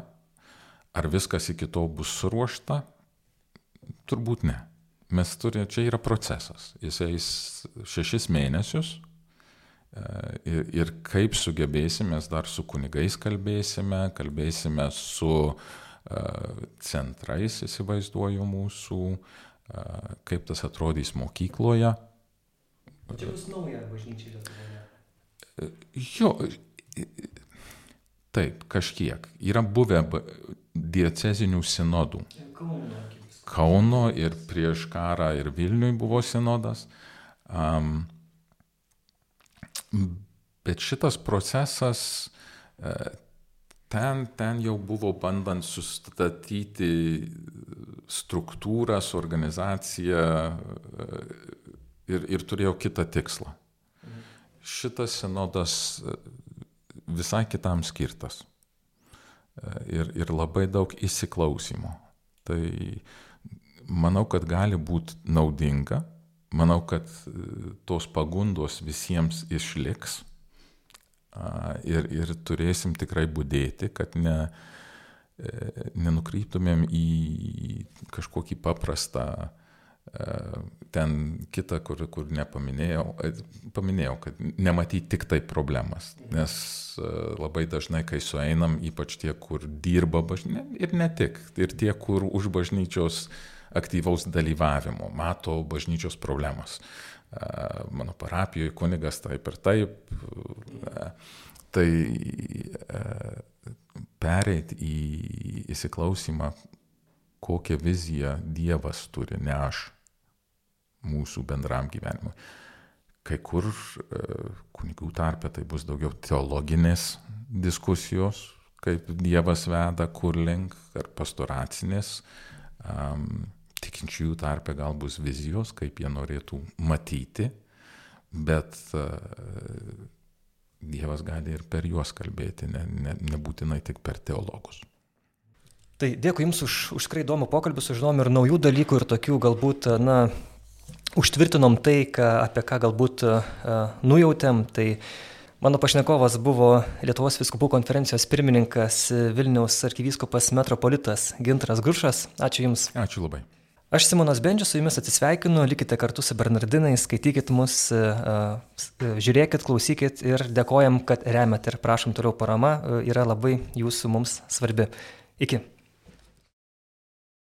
Ar viskas iki to bus suruošta? Turbūt ne. Mes turime, čia yra procesas. Jis eis šešis mėnesius e, ir, ir kaip sugebėsime, mes dar su kunigais kalbėsime, kalbėsime su uh, centrais, įsivaizduoju, mūsų uh, kaip tas atrodys mokykloje. Čia bus nauja bažnyčia Lietuvoje. Jo, taip, kažkiek. Yra buvę diecezinių sinodų. Kauno. Kauno ir prieš karą ir Vilniui buvo sinodas. Um, bet šitas procesas ten, ten jau buvo bandant sustatyti struktūras, organizaciją e, ir, ir turėjau kitą tikslą. Šitas sinodas e, visai kitam skirtas e, ir, ir labai daug įsiklausimo. Tai manau, kad gali būti naudinga, manau, kad tos pagundos visiems išliks. Ir, ir turėsim tikrai būdėti, kad ne, E, nenukryptumėm į kažkokį paprastą ten kita, kur, kur nepaminėjau, paminėjau, kad nematyti tik tai problemas, nes labai dažnai, kai sueinam, ypač tie, kur dirba bažnyčia, ir ne tik, ir tie, kur už bažnyčios aktyvaus dalyvavimo mato bažnyčios problemas. Mano parapijoje kunigas taip ir taip, tai pereiti į įsiklausimą, kokią viziją Dievas turi, ne aš mūsų bendram gyvenimui. Kai kur kunigų tarpe tai bus daugiau teologinės diskusijos, kaip Dievas veda, kur link, ar pastoracinės. Um, tikinčiųjų tarpe gal bus vizijos, kaip jie norėtų matyti, bet uh, Dievas gali ir per juos kalbėti, ne, ne, nebūtinai tik per teologus. Tai dėkui Jums už, už tikrai įdomų pokalbį, sužinom ir naujų dalykų ir tokių galbūt, na, užtvirtinom tai, ką, apie ką galbūt uh, nujautėm. Tai mano pašnekovas buvo Lietuvos viskupų konferencijos pirmininkas Vilniaus arkivyskupas metropolitas Gintaras Grušas. Ačiū Jums. Ačiū labai. Aš Simonas Bendžius su jumis atsisveikinu, likite kartu su Bernardinai, skaitykit mus, žiūrėkit, klausykit ir dėkojam, kad remiat ir prašom toliau parama, yra labai jūsų mums svarbi. Iki.